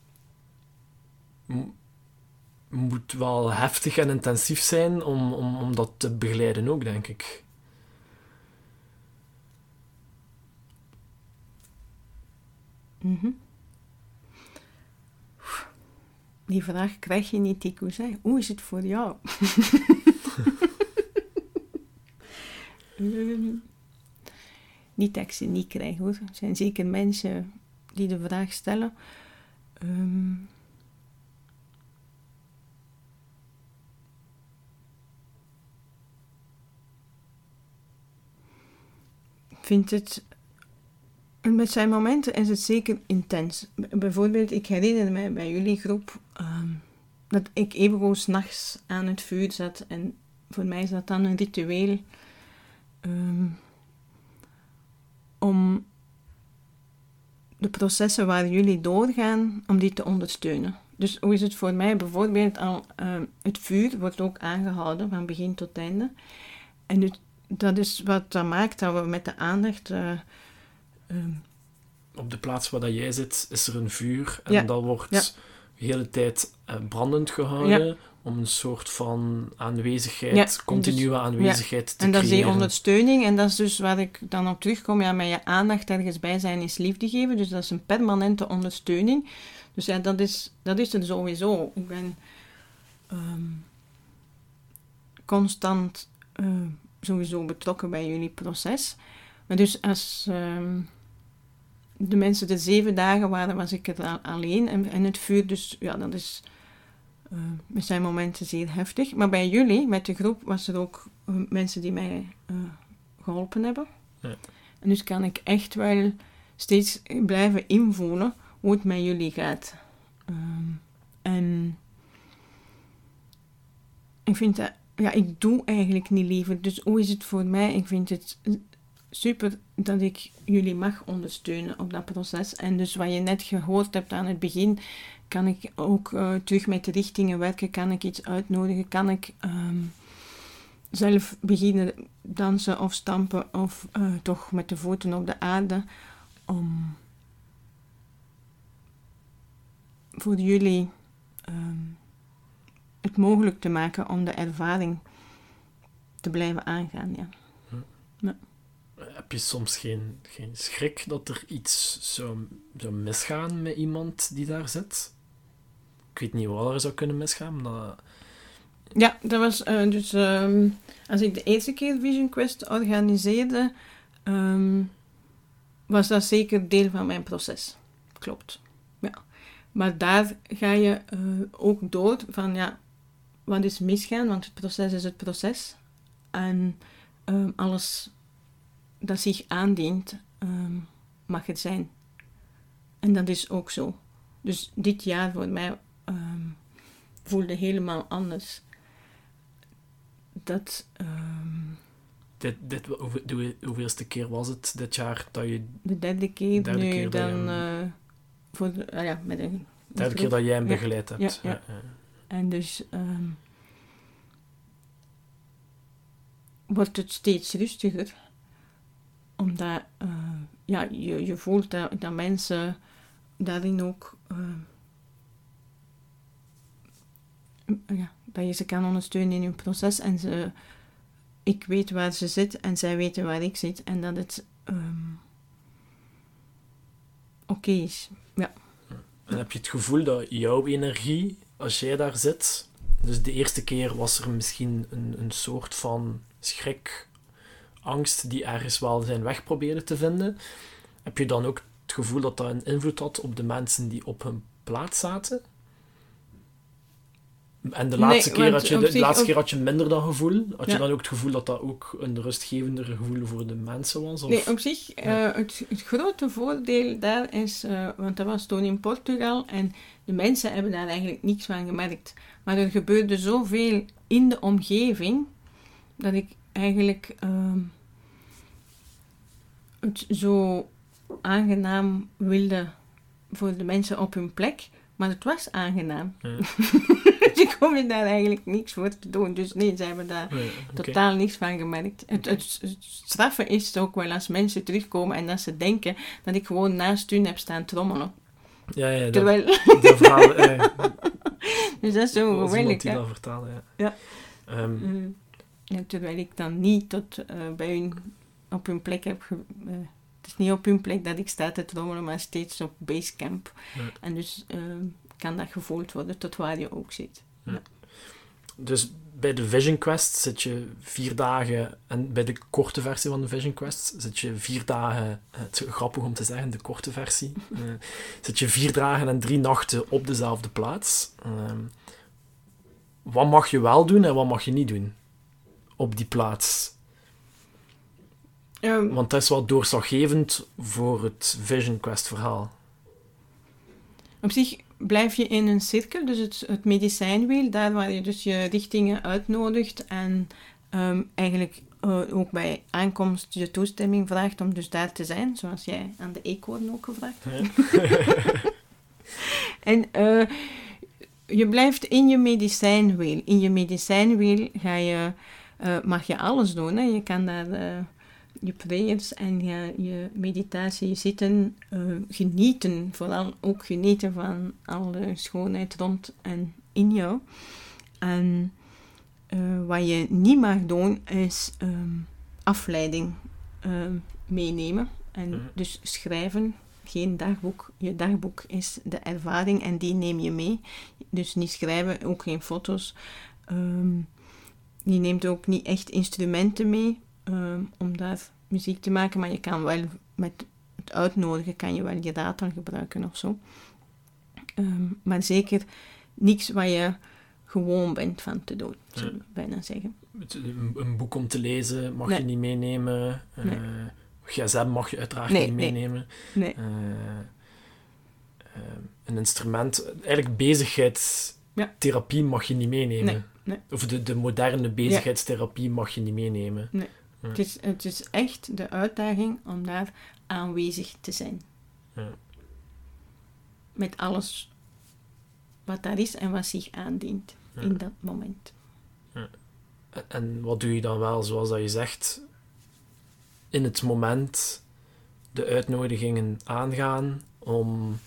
moet wel heftig en intensief zijn om, om, om dat te begeleiden ook, denk ik. Mhm. Die vraag krijg je niet dikwijls. Hè? Hoe is het voor jou? Niet dat ik ze niet krijg hoor. Er zijn zeker mensen die de vraag stellen. Ehm, ik vind het met zijn momenten is het zeker intens. Bijvoorbeeld, ik herinner me bij jullie groep ehm, dat ik gewoon s'nachts aan het vuur zat. En voor mij is dat dan een ritueel ehm, om de processen waar jullie doorgaan, om die te ondersteunen. Dus hoe is het voor mij bijvoorbeeld al, ehm, het vuur wordt ook aangehouden van begin tot einde. En dat is wat dat maakt dat we met de aandacht... eh, ehm, Op de plaats waar dat jij zit, is er een vuur en Ja. dat wordt Ja. de hele tijd eh, brandend gehouden om een soort van aanwezigheid, Ja, continue aanwezigheid te En dat is die creëren. ondersteuning. En dat is dus waar ik dan op terugkom. Ja, met je aandacht ergens bij zijn is liefde geven. Dus dat is een permanente ondersteuning. Dus ja, dat is, dat is er sowieso. Ik ben ehm, constant eh, sowieso betrokken bij jullie proces. Maar dus als ehm, de mensen er zeven dagen waren, was ik er al- alleen. En, en het vuur, dus ja, dat is... eh, zijn momenten zeer heftig. Maar bij jullie, met de groep, was er ook eh, mensen die mij eh, geholpen hebben. Ja. En dus kan ik echt wel steeds blijven invoelen hoe het met jullie gaat. Ehm, en ik vind dat, ja, ik doe eigenlijk niet liever. Dus hoe is het voor mij? Ik vind het super dat ik jullie mag ondersteunen op dat proces. En dus wat je net gehoord hebt aan het begin, kan ik ook uh, terug met de richtingen werken, kan ik iets uitnodigen, kan ik ehm, zelf beginnen dansen of stampen of uh, toch met de voeten op de aarde om voor jullie um, het mogelijk te maken om de ervaring te blijven aangaan. Ja. Ja. Heb je soms geen, geen schrik dat er iets zou, zou misgaan met iemand die daar zit? Ik weet niet wat er zou kunnen misgaan. Ja, dat was uh, dus... Um, als ik de eerste keer Vision Quest organiseerde, um, was dat zeker deel van mijn proces. Klopt. Ja. Maar daar ga je uh, ook door van, ja, wat is misgaan? Want het proces is het proces. En um, alles dat zich aandient, um, mag het zijn. En dat is ook zo. Dus dit jaar voor mij um, voelde helemaal anders. Dat. Um, dit, dit, hoe, hoeveelste keer was het dit jaar dat je. De derde keer, derde nu keer dan. Je, uh, voor de, uh, ja, met een. De derde keer dat jij hem begeleid ja, hebt. Ja, ja. ja, En dus. Um, wordt het steeds rustiger. Omdat uh, ja, je, je voelt dat, dat mensen daarin ook. ja, dat je ze kan ondersteunen in hun proces en ze, ik weet waar ze zit en zij weten waar ik zit en dat het um, oké is. Ja. En heb je het gevoel dat jouw energie, als jij daar zit, dus de eerste keer was er misschien een, een soort van schrik, angst die ergens wel zijn weg probeerde te vinden. Heb je dan ook het gevoel dat dat een invloed had op de mensen die op hun plaats zaten? En de laatste, nee, keer, had je, de, de laatste keer had je minder dat gevoel. Had ja. je dan ook het gevoel dat dat ook een rustgevender gevoel voor de mensen was? Of? Nee, op zich, ja. uh, het, het, grote voordeel daar is, uh, want dat was toen in Portugal en de mensen hebben daar eigenlijk niks van gemerkt. Maar er gebeurde zoveel in de omgeving dat ik eigenlijk uh, het zo aangenaam wilde voor de mensen op hun plek. Maar het was aangenaam. Ja. kon je daar eigenlijk niks voor te doen. Dus nee, ze hebben daar okay. totaal niks van gemerkt. Het, het, het, straffen is ook wel als mensen terugkomen en dat ze denken dat ik gewoon naast hun heb staan trommelen. Ja, ja. Terwijl... Dat, dat verhaal, ja. Dus dat is zo geweldig. dat vertalen, ja. ja. Um. Terwijl ik dan niet tot uh, bij hun op hun plek heb... Ge, uh, het is niet op hun plek dat ik sta te trommelen, maar steeds op basecamp. Ja. En dus uh, kan dat gevoeld worden tot waar je ook zit. Ja. Dus bij de Vision Quest zit je vier dagen, en bij de korte versie van de Vision Quest zit je vier dagen, het is grappig om te zeggen, de korte versie, uh, zit je vier dagen en drie nachten op dezelfde plaats. Uh, wat mag je wel doen en wat mag je niet doen op die plaats? Um, Want dat is wel doorslaggevend voor het Vision Quest verhaal. Op zich blijf je in een cirkel, dus het, het medicijnwiel, daar waar je dus je richtingen uitnodigt en um, eigenlijk uh, ook bij aankomst je toestemming vraagt om dus daar te zijn, zoals jij aan de eekhoorn ook gevraagd hebt. Ja. en uh, je blijft in je medicijnwiel. In je medicijnwiel ga je, uh, mag je alles doen. Hè? Je kan daar je prayers en je, je meditatie, je zitten, uh, genieten, vooral ook genieten van alle schoonheid rond en in jou. En uh, wat je niet mag doen is um, afleiding um, meenemen. En mm. dus schrijven, geen dagboek. Je dagboek is de ervaring en die neem je mee. Dus niet schrijven, ook geen foto's. Um, je neemt ook niet echt instrumenten mee, um, om daar muziek te maken, maar je kan wel met het uitnodigen kan je wel je data gebruiken of zo. Um, maar zeker niks wat je gewoon bent van te doen, zou ik bijna zeggen. Een, boek om te lezen mag nee. je niet meenemen. Nee. Uh, gsm mag je uiteraard nee, niet meenemen. Nee. Uh, uh, een instrument, eigenlijk bezigheidstherapie mag je niet meenemen. Of de, de moderne bezigheidstherapie mag je niet meenemen. Nee. Ja. Het, is, het is echt de uitdaging om daar aanwezig te zijn. Ja. Met alles wat daar is en wat zich aandient Ja. in dat moment. En- En wat doe je dan wel, zoals dat je zegt, in het moment de uitnodigingen aangaan om...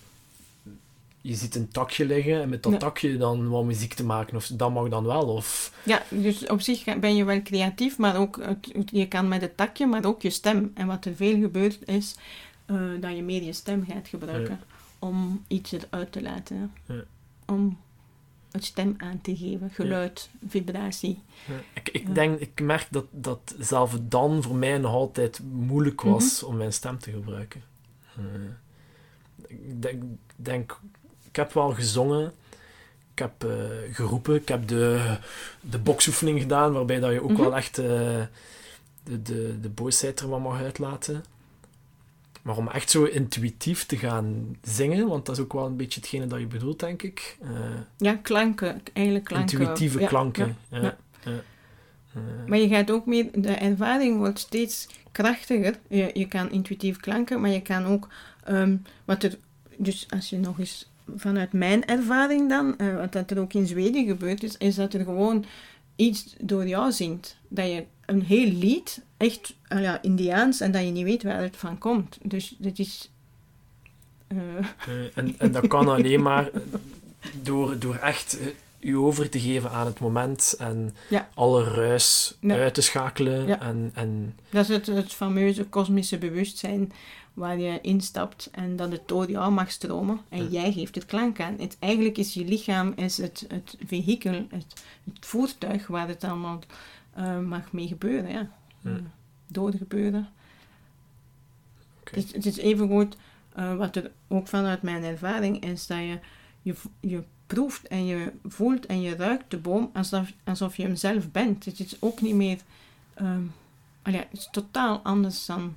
Je ziet een takje liggen en met dat Ja. takje dan wat muziek te maken, of dat mag dan wel, of... Ja, dus op zich ben je wel creatief, maar ook het- je kan met het takje, maar ook je stem. En wat er veel gebeurt is eh, dat je meer je stem gaat gebruiken om iets eruit te laten. Ja. Om het stem aan te geven, geluid, vibratie. Ik, denk, ik merk dat, dat zelfs dan voor mij nog altijd moeilijk was om mijn stem te gebruiken. Eh, ik denk, heb wel gezongen, ik heb eh, geroepen, ik heb de, de boksoefening gedaan, waarbij dat je ook Mhm. wel echt eh, de, de, de boosheid er wat mag uitlaten. Maar om echt zo intuïtief te gaan zingen, want dat is ook wel een beetje hetgene dat je bedoelt, denk ik. Eh, Ja, klanken, eigenlijk klanken. intuïtieve klanken. ja. Ja, ja. ja. Maar je gaat ook meer, de ervaring wordt steeds krachtiger. Je, je kan intuïtief klanken, maar je kan ook, ehm, wat er, dus als je nog eens vanuit mijn ervaring dan, eh, wat dat er ook in Zweden gebeurd is, is dat er gewoon iets door jou zingt. Dat je een heel lied, echt ja, Indiaans, en dat je niet weet waar het van komt. Dus dat is... eh, Eh, en, en dat kan alleen maar door, door echt je over te geven aan het moment en Ja. alle ruis Ja. uit te schakelen. En, en, Dat is het, het fameuze kosmische bewustzijn waar je instapt en dat het door jou mag stromen en Ja. jij geeft het klank aan. Het, eigenlijk is je lichaam is het, het vehikel, het, het voertuig waar het allemaal eh, mag mee gebeuren. Ja. Ja. Eh, doorgebeuren. Het, is- het is even goed, eh, wat er ook vanuit mijn ervaring is, dat je, je, je proeft en je voelt en je ruikt de boom alsof, alsof je hem zelf bent. Het is ook niet meer... ja, het is totaal anders dan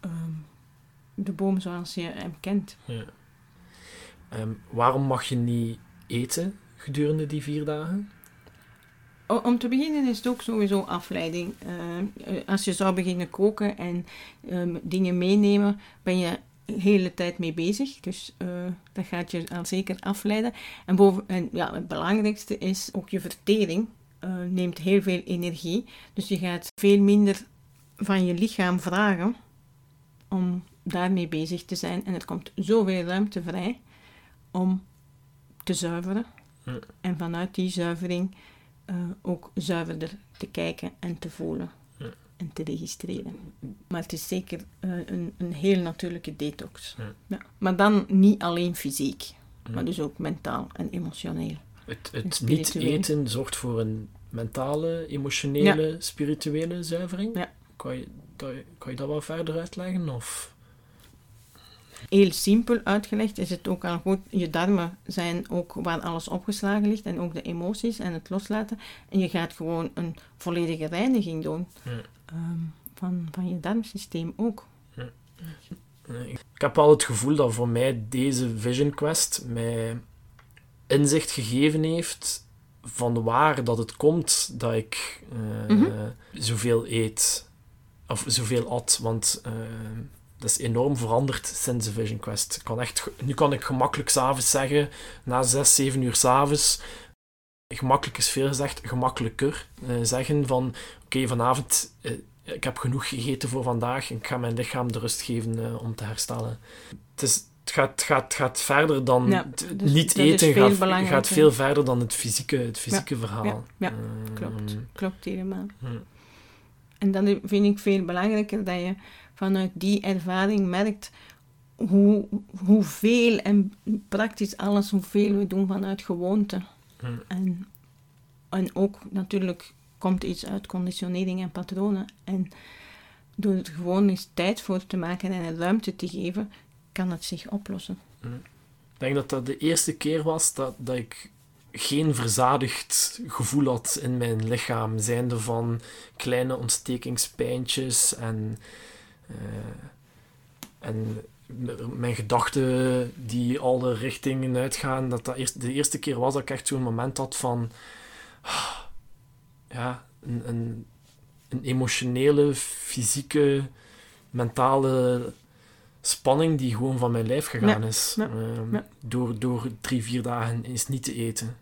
ehm, de boom zoals je hem kent. ja. Ehm, waarom mag je niet eten gedurende die vier dagen? O- om te beginnen is het ook sowieso afleiding. Eh, eh, als je zou beginnen koken en ehm, dingen meenemen, ben je de hele tijd mee bezig. Dus eh, dat gaat je al zeker afleiden. En, boven, en ja, het belangrijkste is ook je vertering. eh, neemt heel veel energie. Dus je gaat veel minder van je lichaam vragen om daarmee bezig te zijn. En er komt zoveel ruimte vrij om te zuiveren. Ja. En vanuit die zuivering eh, ook zuiverder te kijken en te voelen Ja. en te registreren. Maar het is zeker eh, een, een heel natuurlijke detox. Ja. Ja. Maar dan niet alleen fysiek, maar dus ook mentaal en emotioneel. Het, En het niet eten zorgt voor een mentale, emotionele, spirituele zuivering. Ja. Kan, je, dat, kan je dat wel verder uitleggen? Of? Heel simpel uitgelegd is het ook al goed. Je darmen zijn ook waar alles opgeslagen ligt en ook de emoties en het loslaten. En je gaat gewoon een volledige reiniging doen Ja. ehm, van, van je darmsysteem ook. Ik heb wel het gevoel dat voor mij deze Vision Quest mij inzicht gegeven heeft van waar dat het komt dat ik Mhm. zoveel eet. Of zoveel at. Want eh, dat is enorm veranderd sinds de Vision Quest. Ik kan echt, nu kan ik gemakkelijk s'avonds zeggen, na 6, 7 uur s'avonds, gemakkelijk is veel gezegd, gemakkelijker eh, zeggen van oké, vanavond eh, ik heb genoeg gegeten voor vandaag en ik ga mijn lichaam de rust geven eh, om te herstellen. Het, is, het, gaat, gaat, gaat verder dan Ja, dus niet eten, veel gaat, gaat belangrijker. veel verder dan het fysieke, het fysieke verhaal. ja, ja, Ehm, Klopt, klopt helemaal. En dan vind ik veel belangrijker dat je vanuit die ervaring merkt hoe, hoeveel en praktisch alles, hoeveel we doen vanuit gewoonte. hm, En, en ook natuurlijk komt iets uit conditionering en patronen. En door er gewoon eens tijd voor te maken en een ruimte te geven, kan het zich oplossen. Ik denk dat dat de eerste keer was dat, dat ik geen verzadigd gevoel had in mijn lichaam, zijnde van kleine ontstekingspijntjes en, en m- mijn gedachten die alle richtingen uitgaan. Dat dat eerst, de eerste keer was dat ik echt zo'n moment had van ah, ja, een, een, een emotionele, fysieke, mentale spanning die gewoon van mijn lijf gegaan is. Ehm. Door, door drie, vier dagen eens niet te eten.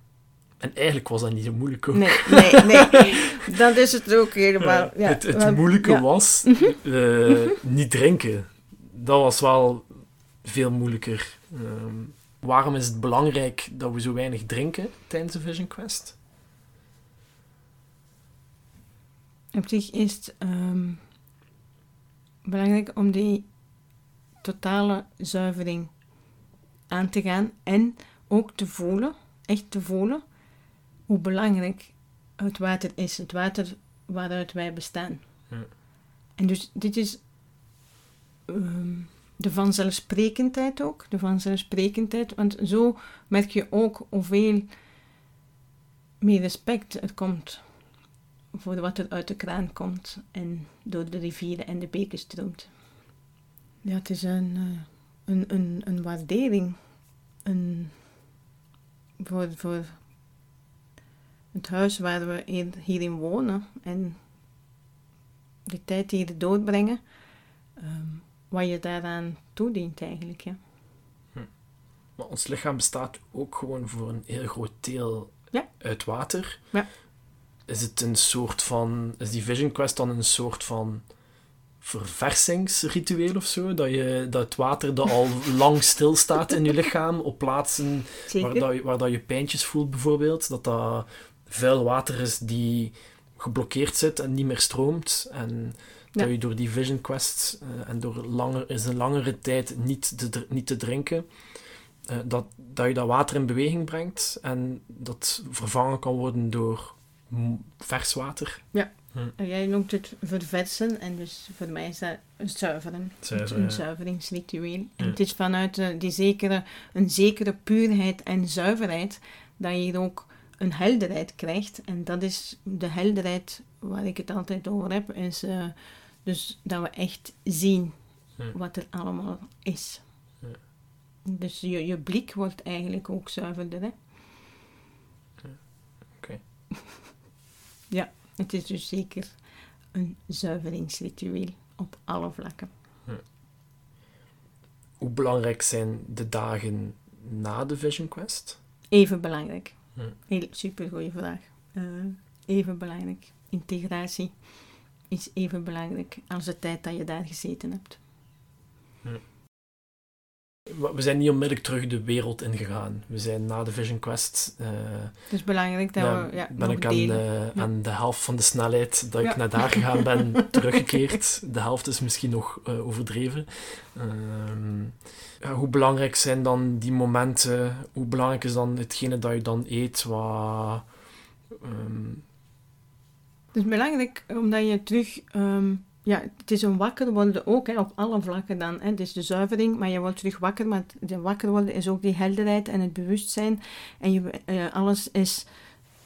En eigenlijk was dat niet zo moeilijk ook. Nee, nee, nee. Dat is het ook helemaal. Ja, het het moeilijke ja. Mhm. was eh, niet drinken. Dat was wel veel moeilijker. Ehm, waarom is het belangrijk dat we zo weinig drinken tijdens de Vision Quest? Op zich is het ehm, belangrijk om die totale zuivering aan te gaan en ook te voelen, echt te voelen, hoe belangrijk het water is. Het water waaruit wij bestaan. Ja. En dus dit is ehm, de vanzelfsprekendheid ook, de vanzelfsprekendheid, want zo merk je ook hoeveel meer respect er komt voor wat er uit de kraan komt en door de rivieren en de beken stroomt. Ja, het is een, eh, een, een, een waardering een, voor, voor het huis waar we hier, hierin wonen en de tijd die hier doorbrengen, ehm, wat je daaraan toedient eigenlijk. Ja. Maar ons lichaam bestaat ook gewoon voor een heel groot deel Ja. uit water. Ja. Is het een soort van... Is die Vision Quest dan een soort van verversingsritueel of zo? Dat, je, dat het water dat al lang stilstaat in je lichaam op plaatsen Zeker. waar, dat je, waar dat je pijntjes voelt bijvoorbeeld. Dat dat vuil water is die geblokkeerd zit en niet meer stroomt. En Ja. dat je door die Vision Quest eh, en door langer, is een langere tijd niet te, niet te drinken, eh, dat, dat je dat water in beweging brengt en dat vervangen kan worden door vers water. En Jij noemt het verversen en dus voor mij is dat een zuiveren. Een ja. zuiveringsritueel. En Ja. het is vanuit eh, die zekere, een zekere puurheid en zuiverheid dat je hier ook een helderheid krijgt. En dat is de helderheid waar ik het altijd over heb. Is eh, dus dat we echt zien wat er allemaal is. Ja. Dus je, je blik wordt eigenlijk ook zuiverder. Hè? Oké. ja, het is dus zeker een zuiveringsritueel op alle vlakken. Hoe belangrijk zijn de dagen na de Vision Quest? Even belangrijk. Ja. Heel super goede vraag. Eh, even belangrijk. Integratie is even belangrijk als de tijd dat je daar gezeten hebt. We zijn niet onmiddellijk terug de wereld ingegaan. We zijn na de Vision Quest Het is belangrijk dat Ja, we ja, ben ik aan de, Ja. aan de helft van de snelheid dat ik naar daar gegaan ben teruggekeerd. De helft is misschien nog eh, overdreven. Ehm, hoe belangrijk zijn dan die momenten? Hoe belangrijk is dan hetgene dat je dan eet? Wat, ehm, Het is belangrijk omdat je terug... ehm, ja, het is een wakker worden ook, hè, op alle vlakken dan. Hè. Het is de zuivering, maar je wordt terug wakker. Maar de wakker worden is ook die helderheid en het bewustzijn. En je, eh, alles is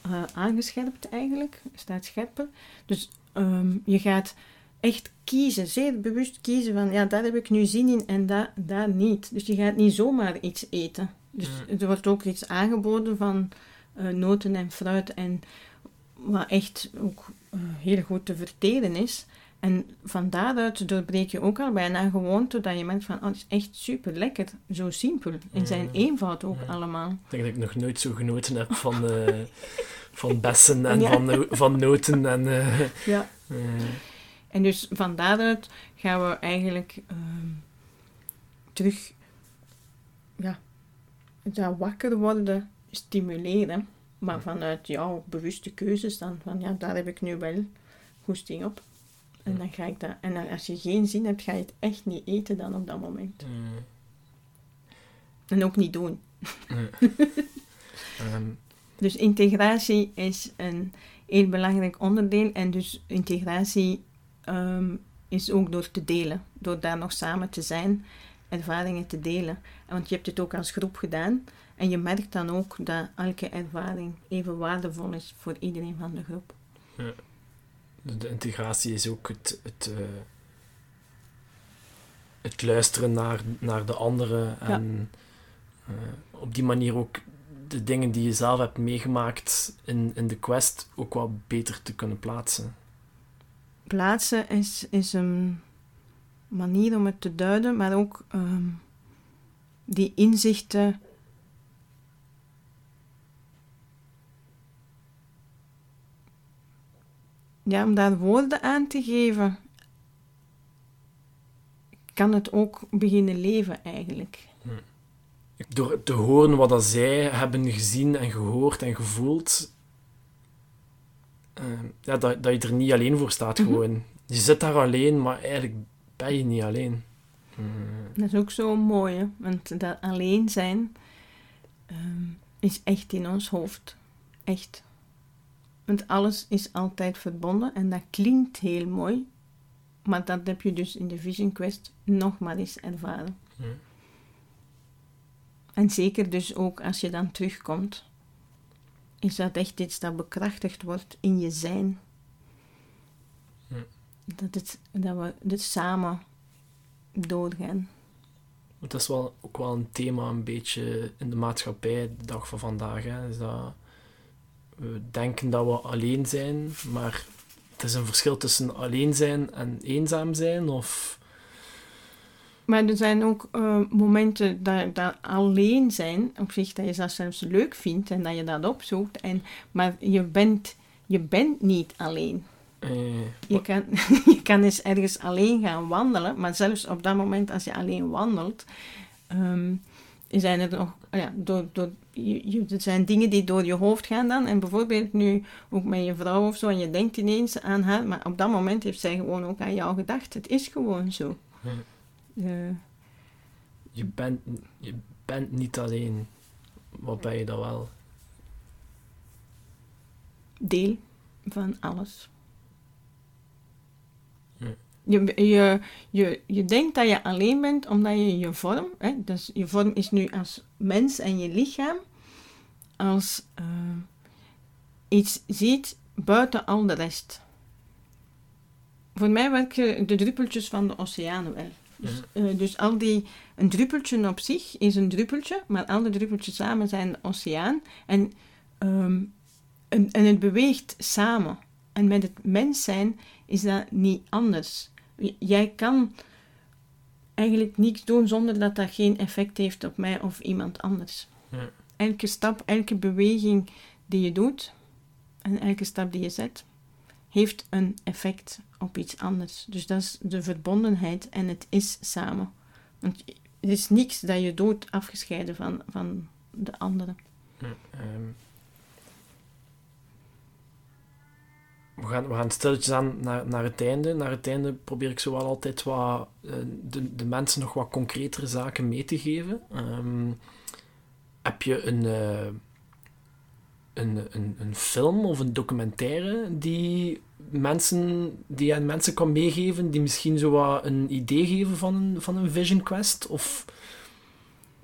eh, aangescherpt eigenlijk, staat scherper. Dus ehm, je gaat echt kiezen, zeer bewust kiezen van, ja, daar heb ik nu zin in en daar, daar niet. Dus je gaat niet zomaar iets eten. Dus Mm. er wordt ook iets aangeboden van eh, noten en fruit en wat echt ook heel goed te verteren is. En van daaruit doorbreek je ook al bijna een gewoonte dat je merkt van, oh, het is echt super lekker. Zo simpel. In zijn Mm. eenvoud ook Ja. allemaal. ik denk dat ik nog nooit zo genoten heb van, eh, van bessen en Ja. van, no- van noten. En, eh, Ja. eh, En dus van daaruit gaan we eigenlijk ehm, terug ja, dat wakker worden stimuleren. Maar vanuit jouw bewuste keuzes dan van ja, daar heb ik nu wel goesting op. En dan ga ik dat. En als je geen zin hebt, ga je het echt niet eten dan op dat moment. eh, En ook niet doen. ehm, Dus integratie is een heel belangrijk onderdeel. En dus integratie ehm, is ook door te delen. Door daar nog samen te zijn, ervaringen te delen. Want je hebt het ook als groep gedaan. En je merkt dan ook dat elke ervaring even waardevol is voor iedereen van de groep. De, de integratie is ook het, het, eh, het luisteren naar, naar de anderen en eh, op die manier ook de dingen die je zelf hebt meegemaakt in, in de quest ook wat beter te kunnen plaatsen. plaatsen is, is een manier om het te duiden, maar ook ehm, die inzichten. Ja, om daar woorden aan te geven, kan het ook beginnen leven eigenlijk. Door te horen wat dat zij hebben gezien en gehoord en gevoeld, eh, ja, dat, dat je er niet alleen voor staat Mhm. gewoon. Je zit daar alleen, maar eigenlijk ben je niet alleen. Mm. Dat is ook zo mooi, hè? want dat alleen zijn ehm, is echt in ons hoofd. Echt. Want alles is altijd verbonden en dat klinkt heel mooi, maar dat heb je dus in de Vision Quest nog maar eens ervaren. Ja. En zeker dus ook als je dan terugkomt, is dat echt iets dat bekrachtigd wordt in je zijn. Ja. Dat, het, dat we dit samen doorgaan. Dat is wel, ook wel een thema een beetje in de maatschappij de dag van vandaag. Hè. Is dat we denken dat we alleen zijn, maar het is een verschil tussen alleen zijn en eenzaam zijn. Of, Maar er zijn ook eh, momenten dat, dat alleen zijn, op zich dat je dat zelfs leuk vindt en dat je dat opzoekt. En, maar je bent, je bent niet alleen. eh, Je kan, je kan eens ergens alleen gaan wandelen, maar zelfs op dat moment als je alleen wandelt, ehm, zijn er nog, ja, door, door, je, je- er zijn dingen die door je hoofd gaan dan. En bijvoorbeeld nu ook met je vrouw of zo, en je denkt ineens aan haar, maar op dat moment heeft zij gewoon ook aan jou gedacht. Het is gewoon zo. Ja. Eh, je, bent, je bent niet alleen. Wat ben je dan wel? deel van alles. Je, je, je, je denkt dat je alleen bent omdat je je vorm, hè, dus je vorm is nu als mens en je lichaam, als eh, iets ziet buiten al de rest. Voor mij werken de druppeltjes van de oceanen wel. Dus, eh, dus al die, een druppeltje op zich is een druppeltje, maar al die druppeltjes samen zijn de oceaan. En ehm, en, en het beweegt samen. En met het mens zijn is dat niet anders. Jij kan eigenlijk niets doen zonder dat dat geen effect heeft op mij of iemand anders. Ja. Elke stap, elke beweging die je doet en elke stap die je zet, heeft een effect op iets anders. Dus dat is de verbondenheid en het is samen. Want er is niks dat je doet afgescheiden van, van de andere. Ja, ehm. We, gaan, we gaan stilletjes aan naar, naar het einde. Naar het einde probeer ik zowel altijd wat, eh, de, de mensen nog wat concretere zaken mee te geven. Ehm, heb je een, eh, een, een, een film of een documentaire die, mensen, die je aan mensen kan meegeven, die misschien zo wat een idee geven van een, van een Vision Quest? Of,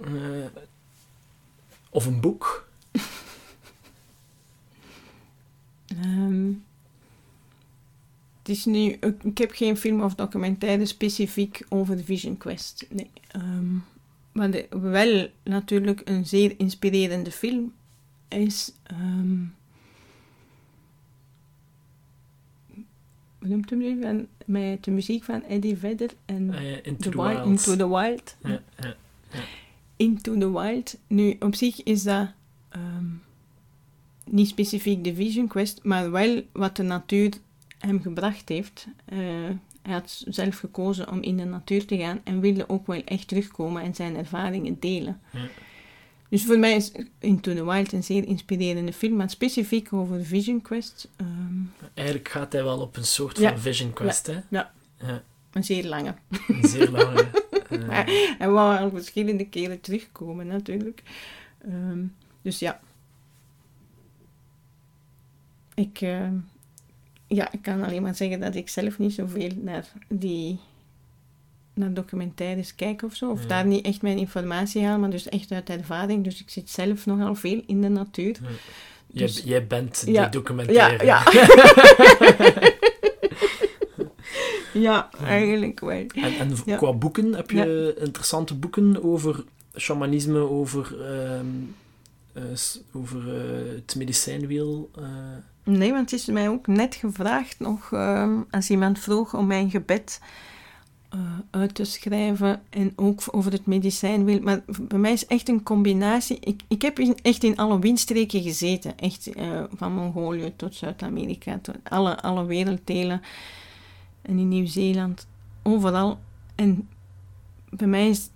eh, of een boek? Ehm, het is nu, ik, heb geen film of documentaire specifiek over de Vision Quest. Nee. Ehm, maar de- wel natuurlijk een zeer inspirerende film is. ehm hoe noemt hem nu? Van, met de muziek van Eddie Vedder en Eh, Into The the Wild, Wild. Into the Wild. Ja, ja. Into the Wild. Nu, op zich is dat ehm, niet specifiek de Vision Quest, maar wel wat de natuur hem gebracht heeft. Eh, hij had zelf gekozen om in de natuur te gaan en wilde ook wel echt terugkomen en zijn ervaringen delen. Ja. Dus voor mij is Into the Wild een zeer inspirerende film, maar specifiek over de Vision Quest ehm, Eigenlijk gaat hij wel op een soort Ja. van Vision Quest, hè? ja. Ja, een zeer lange. een zeer lange. eh, Maar hij wou al verschillende keren terugkomen, natuurlijk. Ehm, dus ja. Ik, ehm, ja, ik kan alleen maar zeggen dat ik zelf niet zoveel naar die naar documentaires kijk of zo. Of Ja. daar niet echt mijn informatie haal, maar dus echt uit ervaring. Dus ik zit zelf nogal veel in de natuur. jij, dus- jij bent Ja. die documentaire. Ja, ja. ja, eigenlijk wel. En, en Ja. qua boeken, heb je interessante boeken over shamanisme, over, ehm, eh, over eh, het medicijnwiel? eh, Nee, want het is mij ook net gevraagd nog, ehm, als iemand vroeg om mijn gebed eh, uit te schrijven en ook over het medicijn wil. Maar bij mij is echt een combinatie. Ik, ik heb echt in alle windstreken gezeten. Echt eh, van Mongolië tot Zuid-Amerika, tot alle, alle werelddelen. En in Nieuw-Zeeland, overal. En bij mij is,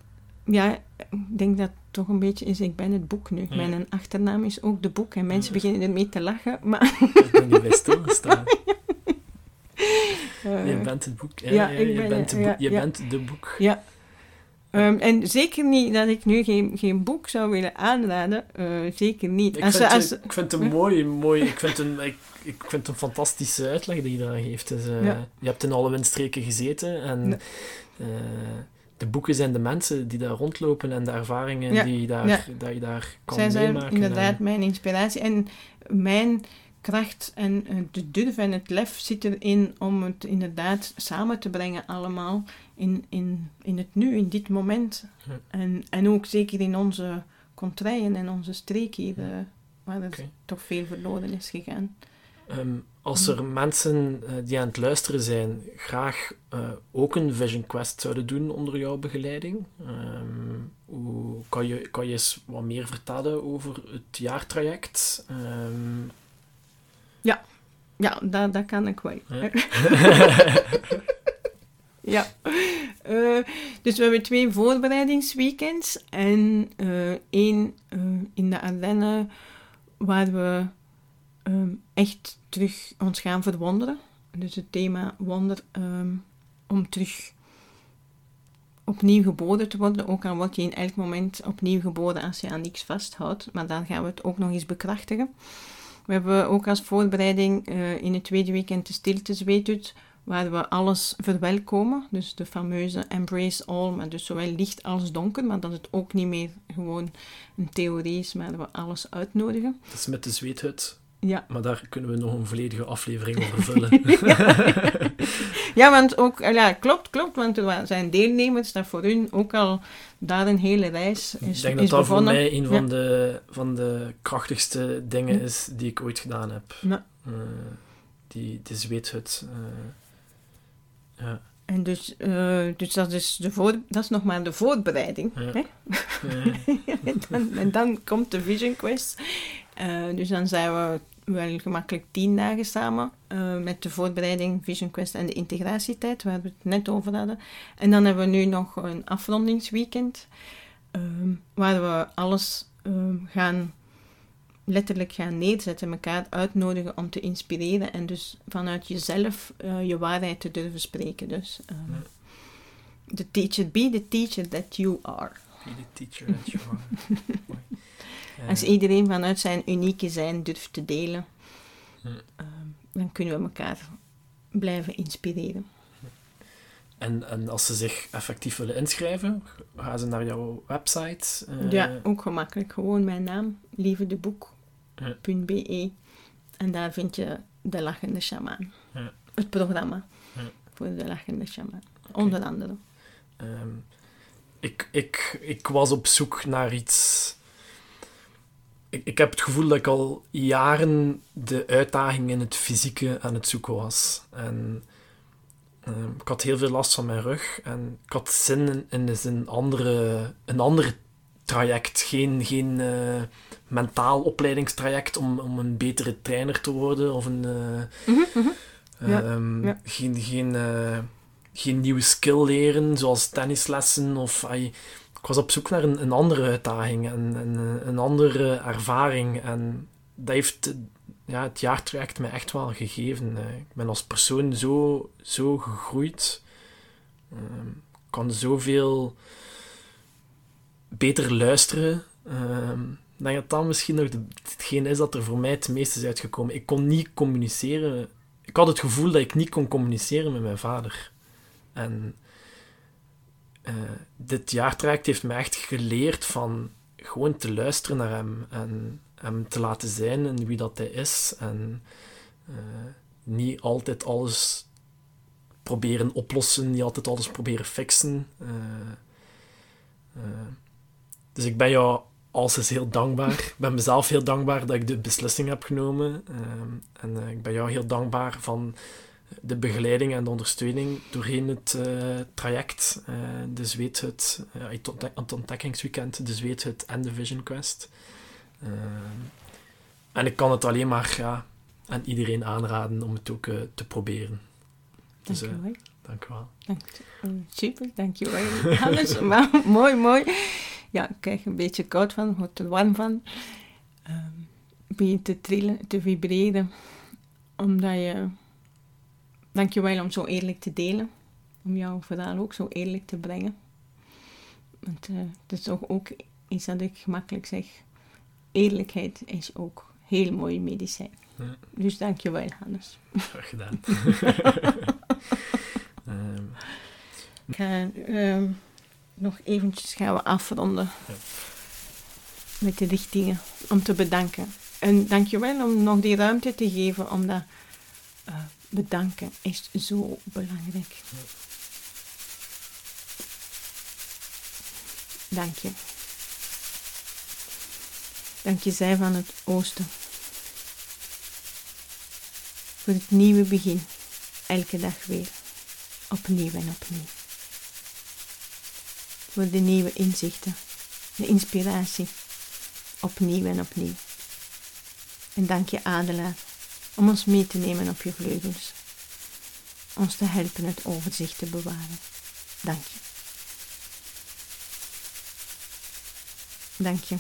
ja, ik denk dat het toch een beetje is, ik ben het boek nu. Ja. Mijn achternaam is ook de boek en mensen Ja. beginnen ermee te lachen. Maar Ik ben niet bij stilgestaan. eh, Je bent het boek. Ja, ik je ben- bent, de boek- je bent de boek. Ja. Ehm, en zeker niet dat ik nu geen, geen boek zou willen aanraden. eh, zeker niet. Ik Als, vind, als, ik vind het een mooi, mooi ik, vind een, ik, ik vind het een fantastische uitleg die je daar geeft. Dus, eh. Je hebt in alle windstreken gezeten en de boeken zijn de mensen die daar rondlopen en de ervaringen Ja. die je daar, Ja. dat je daar kan zij zijn meemaken. inderdaad En- mijn inspiratie. En mijn kracht en eh, de durf en het lef zit erin om het inderdaad samen te brengen allemaal in, in, in het nu, in dit moment. Ja. En, en ook zeker in onze contraien en onze streek hier, eh, waar er Oké. toch veel verloren is gegaan. Ehm, als er mensen eh, die aan het luisteren zijn graag eh, ook een Vision Quest zouden doen onder jouw begeleiding, ehm, hoe, kan, je, kan je eens wat meer vertellen over het jaartraject? Ehm, Ja, dat, dat kan ik wel. Ja. Ja. Eh, dus we hebben twee voorbereidingsweekends en één in de Ardennen waar we ehm, echt terug ons gaan verwonderen. Dus het thema wonder ehm, om terug opnieuw geboren te worden. Ook al word je in elk moment opnieuw geboren als je aan niks vasthoudt. Maar dan gaan we het ook nog eens bekrachtigen. We hebben ook als voorbereiding eh, in het tweede weekend de stiltezweetut, waar we alles verwelkomen. Dus de fameuze embrace all, maar dus zowel licht als donker, maar dat het ook niet meer gewoon een theorie is, maar dat we alles uitnodigen. dat is met de zweethut, Ja, maar daar kunnen we nog een volledige aflevering over vullen. ja want ook, eh, ja, klopt, klopt, want er zijn deelnemers dat voor hun ook al daar een hele reis is, Ik denk is dat dat voor mij een Ja. van, de, van de krachtigste dingen is die ik ooit gedaan heb. Ja. Eh, die, de zweethut. eh, ja. En dus, dus dat, is de voor, dat is nog maar de voorbereiding. Ja. Hè? En, dan, en dan komt de Vision Quest. Eh, dus dan zijn we wel gemakkelijk tien dagen samen eh, met de voorbereiding, Vision Quest en de integratietijd, waar we het net over hadden. En dan hebben we nu nog een afrondingsweekend, ehm, waar we alles ehm, gaan letterlijk gaan neerzetten, elkaar uitnodigen om te inspireren en dus vanuit jezelf eh, je waarheid te durven spreken. Dus ehm, the teacher, be the teacher that you are. Be the teacher that you are. Als iedereen vanuit zijn unieke zijn durft te delen, Ja. ehm, dan kunnen we elkaar blijven inspireren. en, en als ze zich effectief willen inschrijven, gaan ze naar jouw website. eh, ja, ook gemakkelijk. Gewoon mijn naam, lieverdeboek.be. En daar vind je De Lachende Shamaan. Ja. Het programma Ja. voor De Lachende Shamaan. Onder andere. Ehm, ik, ik, ik was op zoek naar iets. Ik, ik heb het gevoel dat ik al jaren de uitdaging in het fysieke aan het zoeken was. En ehm, ik had heel veel last van mijn rug. En ik had zin in, in een andere, een andere traject. Geen, geen eh, mentaal opleidingstraject om, om een betere trainer te worden. Of een... eh, Mhm, mhm. Ja, Ehm, ja. Geen, geen, eh, geen nieuwe skill leren, zoals tennislessen. Of, ai, ik was op zoek naar een, een andere uitdaging en, en een andere ervaring. En dat heeft ja, het jaartraject mij echt wel gegeven. Eh, Ik ben als persoon zo, zo gegroeid. Ehm, Ik kan zoveel beter luisteren. Ehm, Ik denk dat misschien nog hetgeen is dat er voor mij het meest is uitgekomen. Ik kon niet communiceren. Ik had het gevoel dat ik niet kon communiceren met mijn vader. En eh, dit jaartraject heeft mij echt geleerd van gewoon te luisteren naar hem en hem te laten zijn en wie dat hij is. En eh, niet altijd alles proberen oplossen, niet altijd alles proberen fixen. Eh, dus ik ben jou alles is heel dankbaar. Ik ben mezelf heel dankbaar dat ik de beslissing heb genomen. En ik ben jou heel dankbaar van de begeleiding en de ondersteuning doorheen het uh, traject. Uh, de Zweethut, het ontdekkingsweekend, de Zweethut en de Vision Quest. Ehm, en ik kan het alleen maar ja, aan iedereen aanraden om het ook te proberen. Dus, dank je wel. Dank je wel. Dank, super, dank je wel. Alles, mooi, mooi ja, ik krijg een beetje koud van, word er warm van. Um, begin te trillen, te vibreren. Omdat je... Dankjewel om zo eerlijk te delen. Om jouw verhaal ook zo eerlijk te brengen. Want uh, dat is toch ook iets dat ik gemakkelijk zeg. Eerlijkheid is ook heel mooi medicijn. Ja. Dus dankjewel, Hannes. Graag gedaan. um. Ik ga... Um, nog eventjes gaan we afronden ja. met de richtingen om te bedanken. En dankjewel om nog die ruimte te geven, omdat uh, bedanken is zo belangrijk. Dank je. Dank je zij van het oosten. Voor het nieuwe begin. Elke dag weer. Opnieuw en opnieuw voor de nieuwe inzichten, de inspiratie, opnieuw en opnieuw. En dank je Adelaar om ons mee te nemen op je vleugels, ons te helpen het overzicht te bewaren. Dank je. Dank je,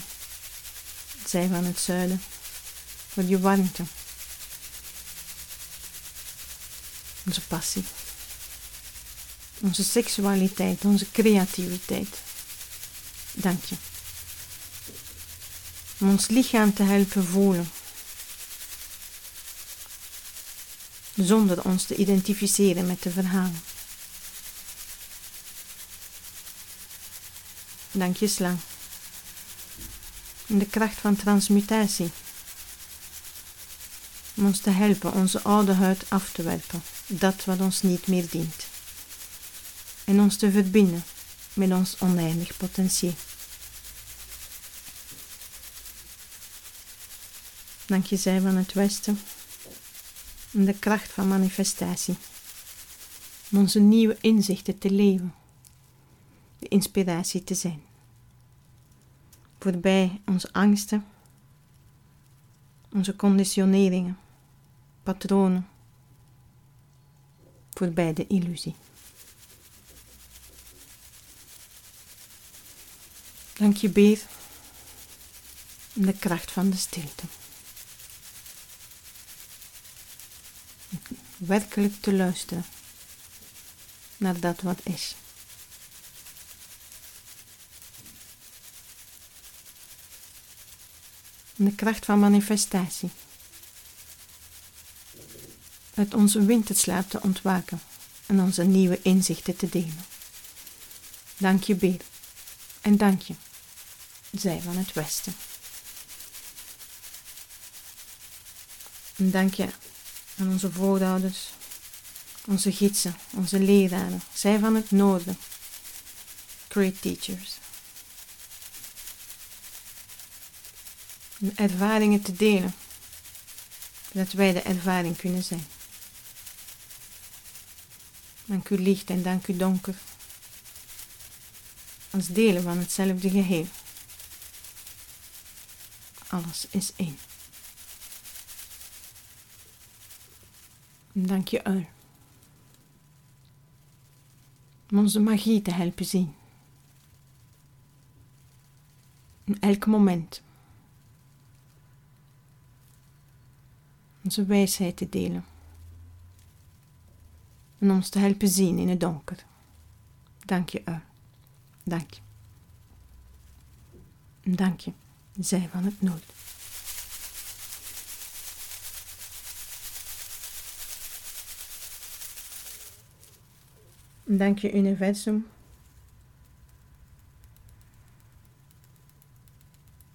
zij van het zuiden, voor je warmte, onze passie onze seksualiteit, onze creativiteit. Dank je. Om ons lichaam te helpen voelen. Zonder ons te identificeren met de verhalen. Dank je slang. De kracht van transmutatie. Om ons te helpen onze oude huid af te werpen. Dat wat ons niet meer dient en ons te verbinden met ons oneindig potentieel. Dank je zij van het Westen en de kracht van manifestatie, om onze nieuwe inzichten te leven, de inspiratie te zijn. Voorbij onze angsten, onze conditioneringen, patronen, voorbij de illusie. Dank je, Beer, de kracht van de stilte. Werkelijk te luisteren naar dat wat is. de kracht van manifestatie. Uit onze winterslaap te ontwaken en onze nieuwe inzichten te delen. Dank je, Beer. En dank je zij van het Westen. En dank je aan onze voorouders, onze gidsen, onze leraren, zij van het Noorden, great teachers. Om ervaringen te delen, zodat wij de ervaring kunnen zijn. Dank u licht en dank u donker, als delen van hetzelfde geheel. Alles is één. Dank je uil. Om onze magie te helpen zien. In elk moment. Onze wijsheid te delen. En ons te helpen zien in het donker. Dank je uil. Dank je. Dank je zij van het nood. Dank je universum.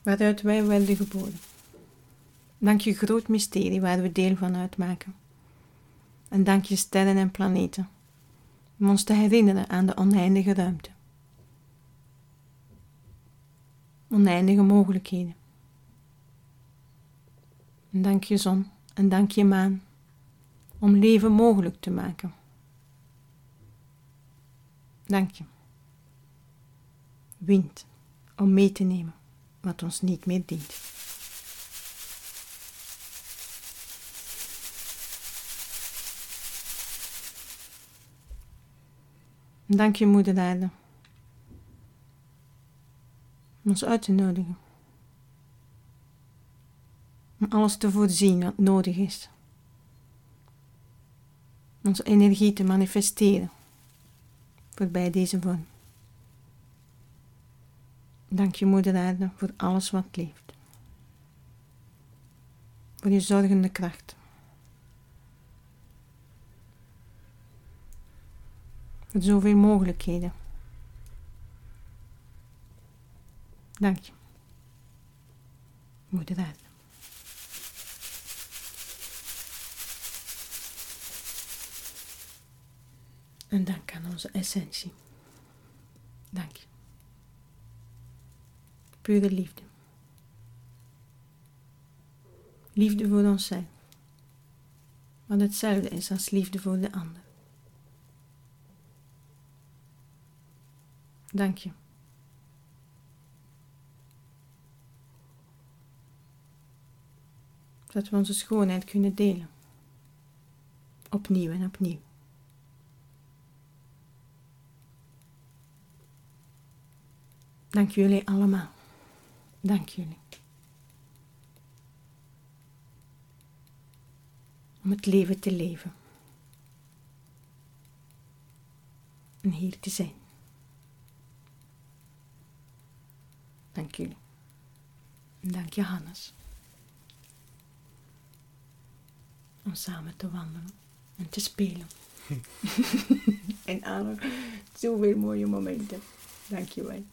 Waaruit wij werden geboren. Dank je groot mysterie waar we deel van uitmaken. En dank je sterren en planeten om ons te herinneren aan de oneindige ruimte. oneindige mogelijkheden. En dank je zon en dank je maan om leven mogelijk te maken. Dank je. Wind om mee te nemen wat ons niet meer dient. Dank je, Moeder Aarde, om ons uit te nodigen. Om alles te voorzien wat nodig is. Onze energie te manifesteren voorbij deze vorm. Dank je, Moeder Aarde, voor alles wat leeft. Voor je zorgende kracht. Voor zoveel mogelijkheden. Dank je, Moeder. En dank aan onze essentie. Dank je. Pure liefde. Liefde voor onszelf. Wat hetzelfde is als liefde voor de ander. Dank je. Dat we onze schoonheid kunnen delen. Opnieuw en opnieuw. Dank jullie allemaal. Dank jullie. Om het leven te leven. En hier te zijn. Dank jullie. Dank Johannes. Om samen te wandelen en te spelen. en alle zoveel mooie momenten. Dank je wel.